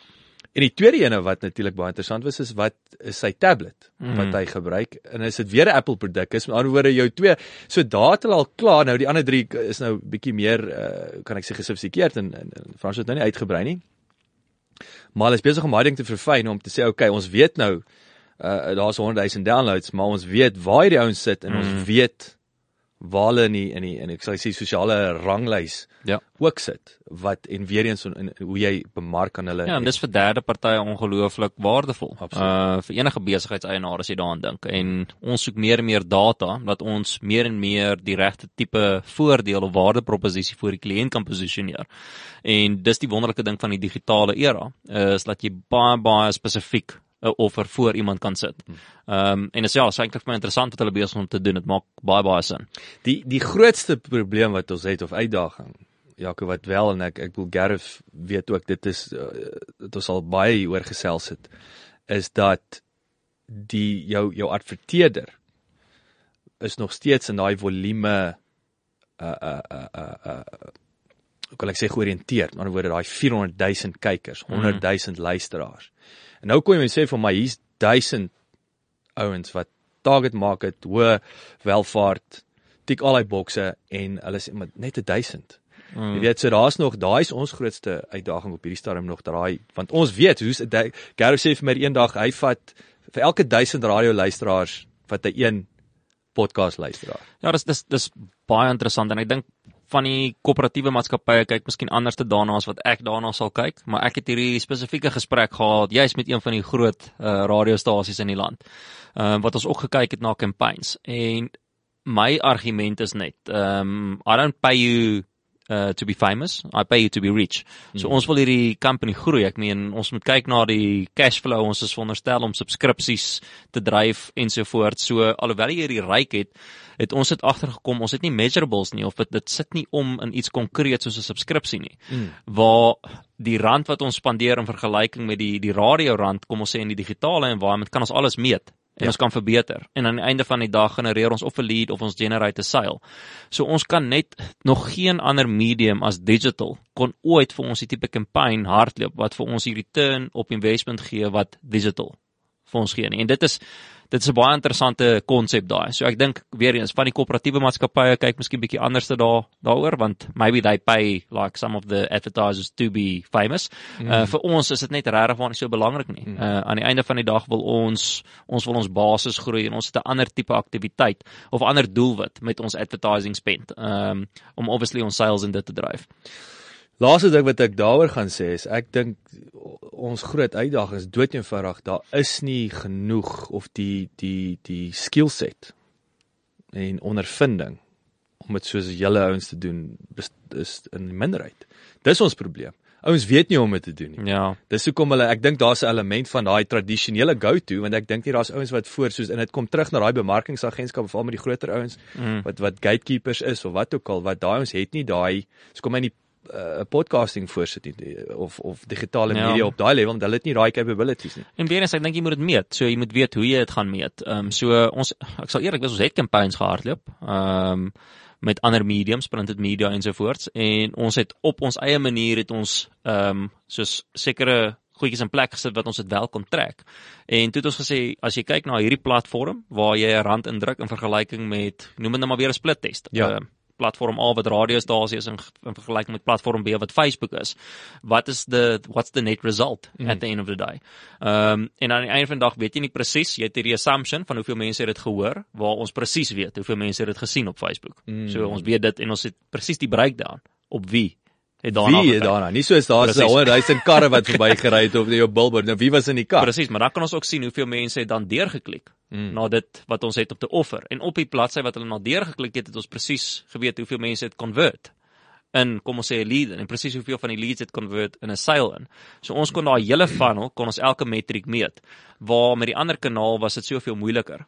En die tweede ene wat natuurlik baie interessant was is wat is sy tablet Mhm. wat hy gebruik en is dit weer 'n Apple produk is met ander woorde jou twee so daar het hulle al klaar nou die ander drie is nou bietjie meer uh, kan ek sê gesofistikeerd en, en, en Frans het nou nie uitgebrei nie maar hulle is besig om daai ding te verfyn om te sê okay ons weet nou uh, daar's 100 000 downloads maar ons weet waar hierdie ouens sit en Mhm. ons weet waar hulle in die in die en ek sal sê sosiale ranglys Ja. ook sit wat en weer eens in, in hoe jy bemark aan hulle Ja, en dis vir derde partye ongelooflik waardevol. Absoluut. Uh vir enige besigheidseienaar as jy daaraan dink. En ons soek meer en meer data dat ons meer en meer die regte tipe voordeel of waardeproposisie vir die kliënt kan posisioneer. En dis die wonderlike ding van die digitale era, is dat jy baie baie spesifiek 'n offer voor iemand kan sit. Ehm um, en dit is ja, is eintlik vir my interessant wat hulle besig is om te doen. Dit maak baie baie sin. Die die grootste probleem wat ons het of uitdaging Jaco wat wel en ek ek wil Gareth weet ook dit is dit ons al baie hieroor gesels het is dat die jou jou adverteerder is nog steeds in daai volume uh uh uh uh, uh kan ek sê georiënteerd. Met ander woorde daai 400 000 kykers, 100 000 luisteraars. En nou kom jy en sê vir my hier's 1000 ouens wat target market, hoë welvaart, tik al die bokse en hulle sê maar net 1000. Mm. Jy weet so daar's nog daai is ons grootste uitdaging op hierdie stadium nog daai want ons weet hoe's Gareth sê vir my eendag hy vat vir elke 1000 radio luisteraars vat hy een podcast luisteraar. Ja, dis dis dis baie interessant en ek dink van die koöperatiewe maatskappye kyk miskien anders te daarna as wat ek daarna sal kyk, maar ek het hierdie spesifieke gesprek gehad juis met een van die groot uh, radiostasies in die land. Ehm uh, wat ons ook gekyk het na campaigns en my argument is net, ehm um, I don't pay you uh to be famous I pay you to be rich. So mm. ons wil hierdie company groei. Ek meen ons moet kyk na die cash flow. Ons is veronderstel om subskripsies te dryf ensovoorts. So alhoewel jy hierdie ryk het, het ons dit agtergekom ons het nie measurables nie of dit dit sit nie om in iets konkreet soos 'n subskripsie nie. Mm. Waar die rand wat ons spandeer in vergelyking met die die radio rand, kom ons sê in die digitale environment kan ons alles meet en ja. ons kan verbeter. En aan die einde van die dag genereer ons of 'n lead of ons generate 'n sale. So ons kan net nog geen ander medium as digital kon ooit vir ons die tipe campaign hardloop wat vir ons die return op investment gee wat digital vir ons gee nie. En dit is dit is 'n baie interessante konsep daai. So ek dink weer eens van die koöperatiewe maatskappye kyk miskien bietjie anders te daar daaroor want maybe they pay like some of the advertisers to be famous. Mm. Uh vir ons is dit net regtig waar nie so belangrik nie. Mm. Uh aan die einde van die dag wil ons ons wil ons basis groei en ons het 'n ander tipe aktiwiteit of ander doelwit met ons advertising spend. Um om obviously ons sales in dit te dryf. Laaste ding wat ek daaroor gaan sê is ek dink ons groot uitdaging is doodeenvoudig daar is nie genoeg of die die die skillset en ondervinding om dit soos julle ouens te doen is, in die minderheid. Dis ons probleem. Ouens weet nie hoe om dit te doen nie. Ja. Dis hoekom hulle ek dink daar's 'n element van daai tradisionele go-to want ek dink nie daar's ouens wat voor soos en dit kom terug na daai bemarkingsagentskap veral met die groter ouens Mm. wat wat gatekeepers is of wat ook al wat daai ons het nie daai so kom hy nie 'n uh, podcasting voorsit nie of of digitale Ja. media op daai level want hulle het nie daai capabilities nie. En weer eens ek dink jy moet dit meet. So jy moet weet hoe jy dit gaan meet. Ehm um, so ons ek sal eerlik wees ons het campaigns gehardloop. Ehm um, met ander mediums, printed media ensovoorts en ons het op ons eie manier het ons ehm um, soos sekere goedjies in plek gesit wat ons dit wel kon trek. En toe het ons gesê as jy kyk na hierdie platform waar jy 'n rand indruk in vergelyking met noem dit nou maar weer 'n split test. Ja. Uh, platform A wat radiostasie is in, in vergelyking met platform B wat Facebook is. Wat is the what's the net result mm. at the end of the day? Ehm um, en aan die einde van die dag weet jy nie presies, jy het hierdie assumption van hoeveel mense het dit gehoor, waar ons presies weet hoeveel mense het dit gesien op Facebook. Mm. So ons weet dit en ons het presies die breakdown op wie het daarna Wie het daarna? Nie soos daar's. 100 000 karre wat verbygery het op jou billboard. Nou wie was in die kar? Presies, maar dan kan ons ook sien hoeveel mense het dan deurgeklik mm. na dit wat ons het op te offer. En op die bladsy wat hulle na deurgeklik het, het ons presies geweet hoeveel mense het convert in kom ons sê 'n lead in, en presies hoeveel van die leads het convert in 'n sale in. So ons kon daai hele funnel kon ons elke metriek meet. Waar met die ander kanaal was dit soveel moeiliker.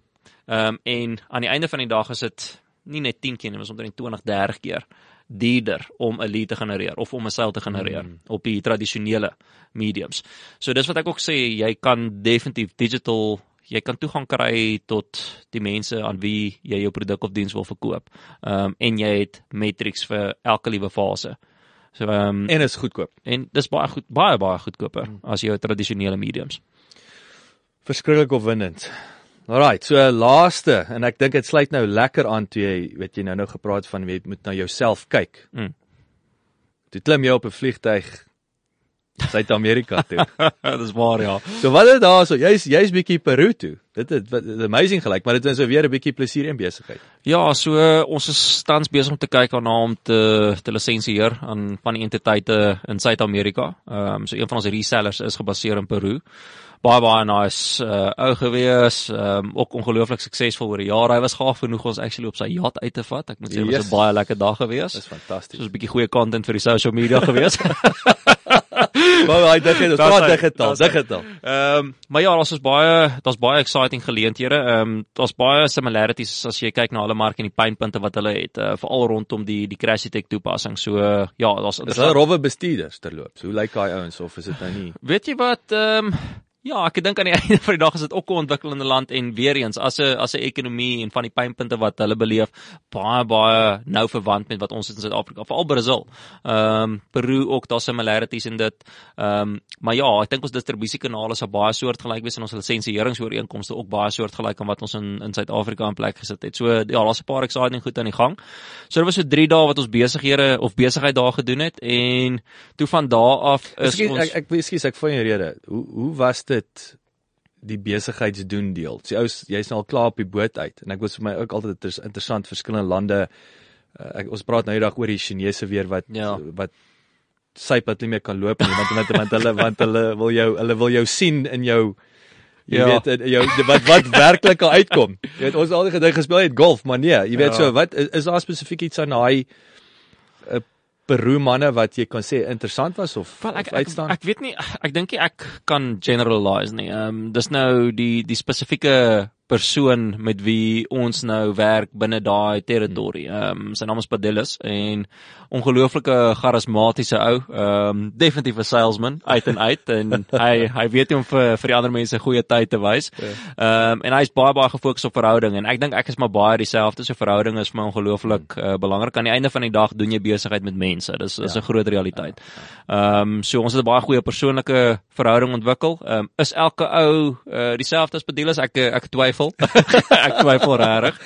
Ehm um, en aan die einde van die dag is dit nie net 10 keer nie, maar omtrent 20, 30 keer duurder om 'n lead te genereer of om 'n sale te genereer mm. op die tradisionele mediums. So dis wat ek ook sê, jy kan definitief digital jy kan toegang kry tot die mense aan wie jy jou produk of diens wil verkoop. Ehm um, en jy het metrics vir elke liewe fase. So ehm um, en is goedkoop. En dis baie goed baie baie goedkoper mm. as jou tradisionele mediums. Verskriklik opwindend. Alrite, so laaste en ek dink dit sluit nou lekker aan toe jy weet jy nou nou gepraat van jy moet na jouself kyk. Mm. Toe klim jy op 'n vliegtyg Suid-Amerika toe. Dis waar ja. So wat is daar so? Jy's jy's bietjie Peru toe. Dit wat amazing gelyk, maar dit is nou weer 'n bietjie plesier en besigheid. Ja, so ons is tans besig om te kyk na om te te lisensieer aan van die entiteite in Suid-Amerika. Ehm um, so een van ons resellers is gebaseer in Peru baie baie nice uh, ou gewees, um, ook ongelooflik suksesvol oor die jare. Hy was gaaf genoeg ons actually op sy yacht uit te vat. Ek moet sê dit yes. was 'n baie lekker dag gewees. Dis fantasties. Soos 'n bietjie goeie content vir die social media gewees. Maar hy dink dit is baie digitaal, digitaal. Ehm maar ja, daar's baie daar's baie exciting geleenthede. Ehm um, daar's baie similarities as jy kyk na alle mark en die pynpunte wat hulle het, uh, veral rondom die die Crash Tech toepassing. So uh, ja, daar's Dis 'n rowwe bestuurders terloops. Hoe lyk daai ouens of is dit nou nie? Weet jy wat ehm um, Ja, ek dink aan die einde van die dag is dit ook 'n ontwikkelende land en weer eens as 'n as 'n ekonomie en van die pynpunte wat hulle beleef baie baie nou verwant met wat ons in Suid-Afrika, veral Brasil. Ehm um, Peru ook daar similarities in dit. Ehm um, maar ja, ek dink ons distribusiekanale sal baie soortgelyk wees en ons lisensiëringsooreenkomste ook baie soortgelyk aan wat ons in in Suid-Afrika in plek gesit het. So ja, daar's 'n paar exciting goed aan die gang. So dit was so 3 dae wat ons besighede of besigheid daar gedoen het en toe van daar af is Excuse, ons ek ek ekskuus ek vir jou rede. Hoe hoe was dit dit die besigheidsdoen deel. Sy ou jy's nou al klaar op die boot uit en ek was vir my ook altyd interessant verskillende lande. Uh, ek ons praat nou eendag oor die Chinese weer wat ja. wat syp wat nie meer kan loop nie want want want hulle want hulle wil jou hulle wil jou sien in jou jy ja. weet jou wat wat werklik uitkom. Jy weet ons al die gedink gespeel het golf, maar nee, jy weet ja. so wat is, is daar spesifiek iets aan daai Peru manne wat jy kan sê interessant was of, well, ek, of uitstaan? Ek, ek weet nie ek dink ek kan generalize nie. Ehm um, dis nou die die spesifieke persoon met wie ons nou werk binne daai territorie. Ehm um, sy naam is Padelis en ongelooflike charismatiese ou. Ehm um, definitief 'n salesman uit en uit en hy hy weet hoe om vir vir die ander mense goeie tyd te wys. Ja. Ehm um, en hy's baie baie gefokus op verhouding en ek dink ek is maar baie dieselfde. So verhouding is vir my ongelooflik uh, belangrik. Aan die einde van die dag doen jy besigheid met mense. Dis is 'n ja. groot realiteit. Ehm um, so ons het 'n baie goeie persoonlike verhouding ontwikkel. Ehm um, is elke ou uh, dieselfde as Padelis? Ek ek twyfel twyfel. ek twyfel regtig.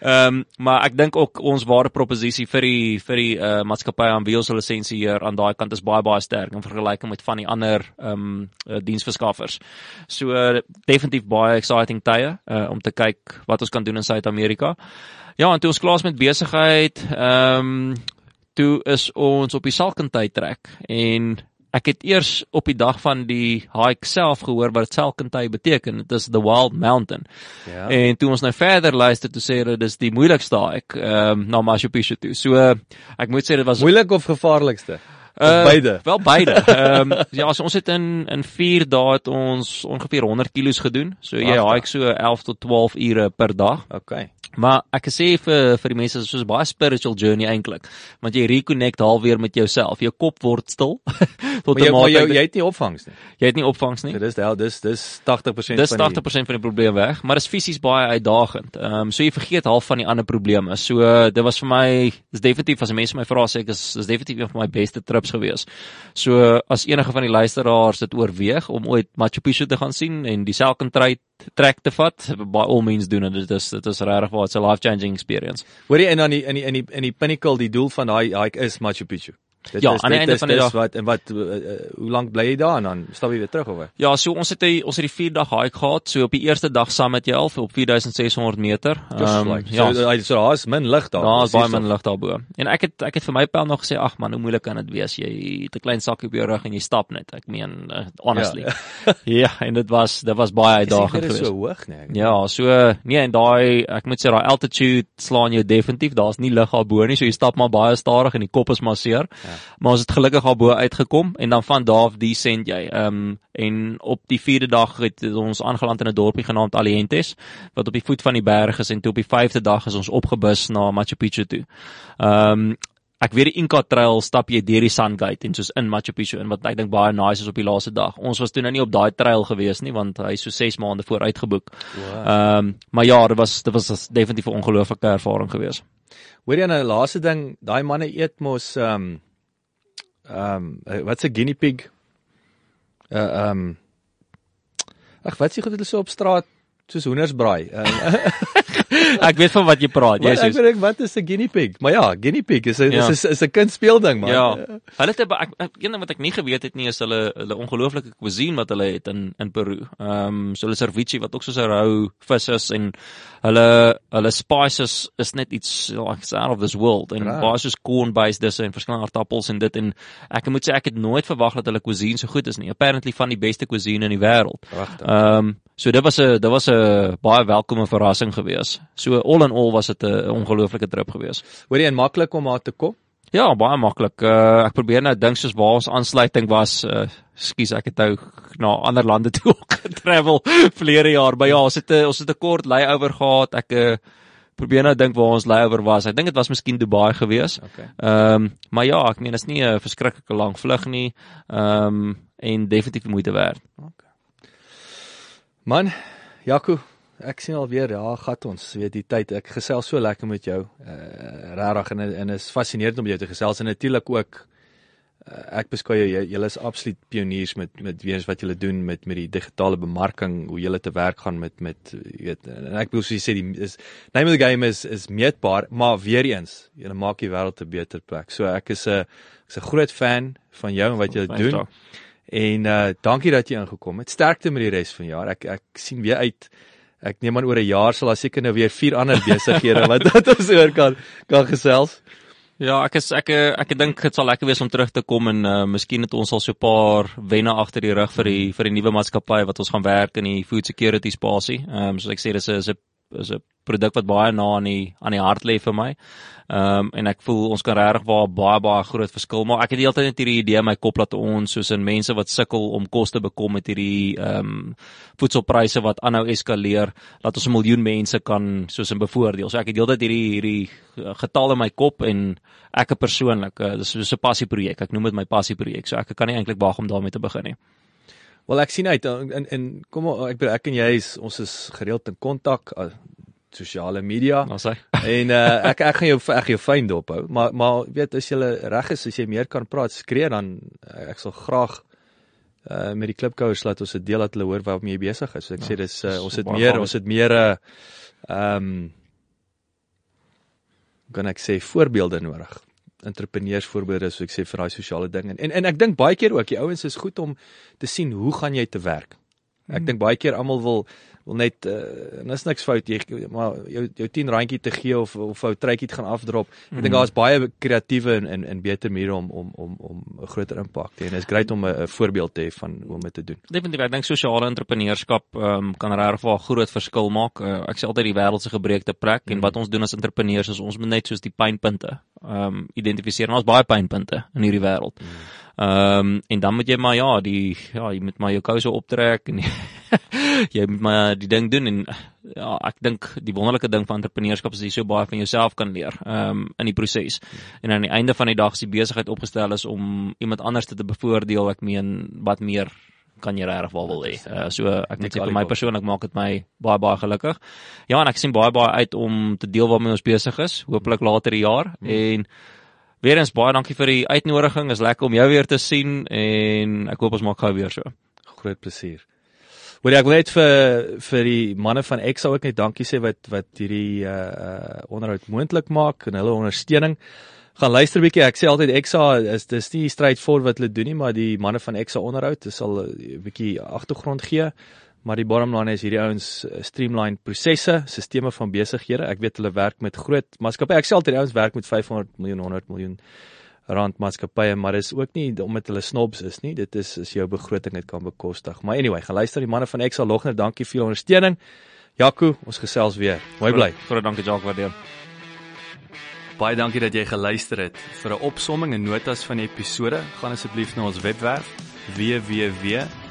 Ehm um, maar ek dink ook ons ware proposisie vir die vir die uh, maatskappy aan wie ons hulle lisensie hier aan daai kant is baie baie sterk in vergelyking met van die ander ehm um, uh, diensverskaffers. So uh, definitief baie exciting tye uh, om te kyk wat ons kan doen in Suid-Amerika. Ja, en toe ons klaar is met besigheid, ehm um, toe is ons op die Salkantyd trek en ek het eers op die dag van die hike self gehoor wat Selkantay beteken. Dit is the wild mountain. Ja. En toe ons nou verder luister toe sê dit is die moeilikste hike ehm um, na Machu Picchu toe. So ek moet sê dit was moeilik of gevaarlikste? Uh, beide. Wel beide. Ehm um, ja, so ons het in in 4 dae het ons ongeveer 100 kg gedoen. So jy hike so 11 tot 12 ure per dag. Okay. Maar ek sê vir vir die mense is soos baie spiritual journey eintlik, want jy reconnect halfweer met jouself. Jou kop word stil. tot jy, maar jy, jy het nie opvangs nie. Jy het nie opvangs nie. Dit is wel dis dis 80% dis 80% van die 80% van die probleem weg, maar dit is fisies baie uitdagend. Ehm um, so jy vergeet half van die ander probleme. So uh, dit was vir my dis definitief as mense my vra sê ek is dis definitief een van my beste trips gewees. So uh, as enige van die luisteraars dit oorweeg om ooit Machu Picchu te gaan sien en die Selkantry trek te vat, by all means doen dit. Dit is dit is regtig it's a life changing experience. Hoorie in aan die in die in die in die pinnacle, die doel van daai hike is Machu Picchu. Dit ja, is, aan die einde van die dag wat en wat uh, uh, hoe lank bly jy daar en dan stap jy weer terug of wat? Ja, so ons het die, ons het die 4 dag hike gehad. So op die eerste dag saam met jy al op 4600 meter. Um, like. Ja, so uh, so daar's min lig daar. Daar's baie min lig daarbo. En ek het ek het vir my pel nog gesê, ag man, hoe moeilik kan dit wees? Jy het 'n klein sakkie op jou rug en jy stap net. Ek meen uh, honestly. Ja. ja, en dit was dit was baie uitdagend geweest. Dit is so hoog, nee. Ja, so nee, en daai ek moet sê daai altitude slaan jou definitief. Daar's nie lig daarbo nie, so jy stap maar baie stadig en die kop is maar seer. Ja. Maar ons het gelukkig al bo uitgekom en dan van daar af descend jy. Ehm um, en op die 4de dag het ons aangeland in 'n dorpie genaamd Alientes wat op die voet van die berg is en toe op die 5de dag is ons opgebus na Machu Picchu toe. Ehm um, ek weet die Inca Trail stap jy deur die Sun Gate en soos in Machu Picchu en wat ek dink baie nice is op die laaste dag. Ons was toe nou nie op daai trail gewees nie want hy is so 6 maande voor uitgeboek. Ehm wow. um, maar ja, dit was dit was definitief 'n ongelooflike ervaring gewees. Hoor jy nou die laaste ding, daai manne eet mos ehm um, ehm um, wat's 'n guinea pig? Uh ehm um, Ag, wat sê goed hulle so op straat soos hoendersbraai. ek weet van wat jy praat. Jy sê ek weet wat is 'n guinea pig? Maar ja, guinea pig is 'n ja. is is 'n kindspeelding man. Ja. Hulle het ek, ek een ding wat ek nie geweet het nie is hulle hulle ongelooflike cuisine wat hulle het in in Peru. Ehm um, so hulle ceviche wat ook so 'n rou vis is en hulle hulle spices is net iets like out of this world en baie soos corn based dis en verskillende aardappels en dit en ek moet sê ek het nooit verwag dat hulle cuisine so goed is nie. Apparently van die beste cuisine in die wêreld. Ehm um, so dit was 'n dit was 'n baie welkome verrassing geweest. So all in all was dit 'n ongelooflike trip geweest. Hoor jy en maklik om daar te kom? Ja, baie maklik. Uh, ek probeer nou dink soos waar ons aansluiting was. Uh, Skus, ek het nou na ander lande toe ook getravel verlede jaar. Maar ja, ons het 'n ons het 'n kort layover gehad. Ek uh, probeer nou dink waar ons layover was. Ek dink dit was miskien Dubai geweest. Okay. Ehm, um, maar ja, ek meen dit is nie 'n verskriklike lang vlug nie. Ehm um, en definitief moeite werd. Okay. Man, Jaco, ek sien alweer ja, gat ons, weet die tyd. Ek gesels so lekker met jou. Uh regtig en en is fascinerend om jou te gesels en natuurlik ook uh, ek beskou jou jy is absoluut pioniers met met weens wat julle doen met met die digitale bemarking, hoe julle te werk gaan met met weet en ek bedoel soos jy sê die is name of the game is is meetbaar, maar weer eens, julle maak die wêreld 'n beter plek. So ek is 'n ek's 'n groot fan van jou en wat jy doen. Dag. En uh dankie dat jy ingekom het. Sterkte met die res van jaar. Ek ek sien weer uit ek neem aan oor 'n jaar sal daar seker nou weer vier ander besighede wat wat ons oor kan kan gesels. Ja, ek is ek ek dink dit sal lekker wees om terug te kom en uh miskien het ons al so 'n paar wenne agter die rug vir die vir die nuwe maatskappy wat ons gaan werk in die food security spasie. Ehm um, soos ek sê dis 'n is 'n is 'n produk wat baie na aan die aan die hart lê vir my. Ehm um, en ek voel ons kan regtig waar baie baie groot verskil maak. Ek het die hele tyd net hierdie idee in my kop dat ons soos in mense wat sukkel om kos te bekom met hierdie ehm um, voedselpryse wat aanhou eskaleer, dat ons 'n miljoen mense kan soos in bevoordeel. So ek het heeltyd hierdie hierdie getal in my kop en ek persoonlik, uh, dis so 'n passieprojek. Ek noem dit my passieprojek. So ek kan nie eintlik wag om daarmee te begin nie. Wel ek sien uit in in kom ek ek en jy is ons is gereeld in kontak sosiale media. Ons sê. En uh, ek ek gaan jou ek jou fyn dop hou. Maar maar weet as jy reg is as jy meer kan praat skree dan uh, ek sal graag uh, met die klipkouers laat ons dit deel dat hulle hoor waarmee jy besig is. So ek ja, sê dis uh, ons het meer ons het meer 'n uh, ehm um, kan ek sê voorbeelde nodig entrepreneursvoorbeelde soos ek sê vir daai sosiale ding en en, en ek dink baie keer ook die ouens is goed om te sien hoe gaan jy te werk. Ek hmm. dink baie keer almal wil wil net uh, en is niks fout jy maar jou jou 10 randjie te gee of of ou treitjie te gaan afdrop. Ek dink mm. daar's baie kreatiewe en en en beter maniere om om om om 'n groter impak te hê. En dit is grait om 'n voorbeeld te hê van hoe om dit te doen. Definitief, ek dink sosiale entrepreneurskap um, kan regtig 'n groot verskil maak. Uh, ek sê altyd die wêreld se gebreekte plek mm. en wat ons doen as entrepreneurs is ons moet net soos die pynpunte ehm um, identifiseer. Ons baie pynpunte in hierdie wêreld. Mm. Ehm um, en dan moet jy maar ja, die ja, jy moet maar jou kouse optrek en jy moet maar die ding doen en ja, ek dink die wonderlike ding van entrepreneurskap is jy so baie van jouself kan leer ehm um, in die proses. En aan die einde van die dag is die besigheid opgestel is om iemand anders te bevoordeel. Ek meen wat meer kan jy regtig wel wil hê. Uh, so ek moet sê vir my persoonlik maak dit my baie baie gelukkig. Ja, en ek sien baie baie uit om te deel waarmee ons besig is, hopelik later die jaar hmm. en Weerens baie dankie vir die uitnodiging. Is lekker om jou weer te sien en ek hoop ons maak gou weer so. Groot plesier. Wil ek net vir vir die manne van Exa ook net dankie sê wat wat hierdie uh, uh onderhoud moontlik maak en hulle ondersteuning. Gaan luister 'n bietjie. Ek sê altyd Exa is dis nie stryd voor wat hulle doen nie, maar die manne van Exa onderhoud, dis sal 'n bietjie agtergrond gee. Maar die bottom line is hierdie ouens eh, streamline prosesse, sisteme van besighede. Ek weet hulle werk met groot maatskappye. Ek sê altyd die ouens werk met 500 miljoen, 100 miljoen rand maatskappye, maar dis ook nie omdat hulle snobs is nie. Dit is as jou begroting dit kan bekostig. Maar anyway, gaan luister die manne van Excel Logner, dankie vir julle ondersteuning. Jaco, ons gesels weer. Mooi bly. Groot dankie Jacques, waardeer. Baie dankie dat jy geluister het. Vir 'n opsomming en notas van die episode, gaan asseblief na ons webwerf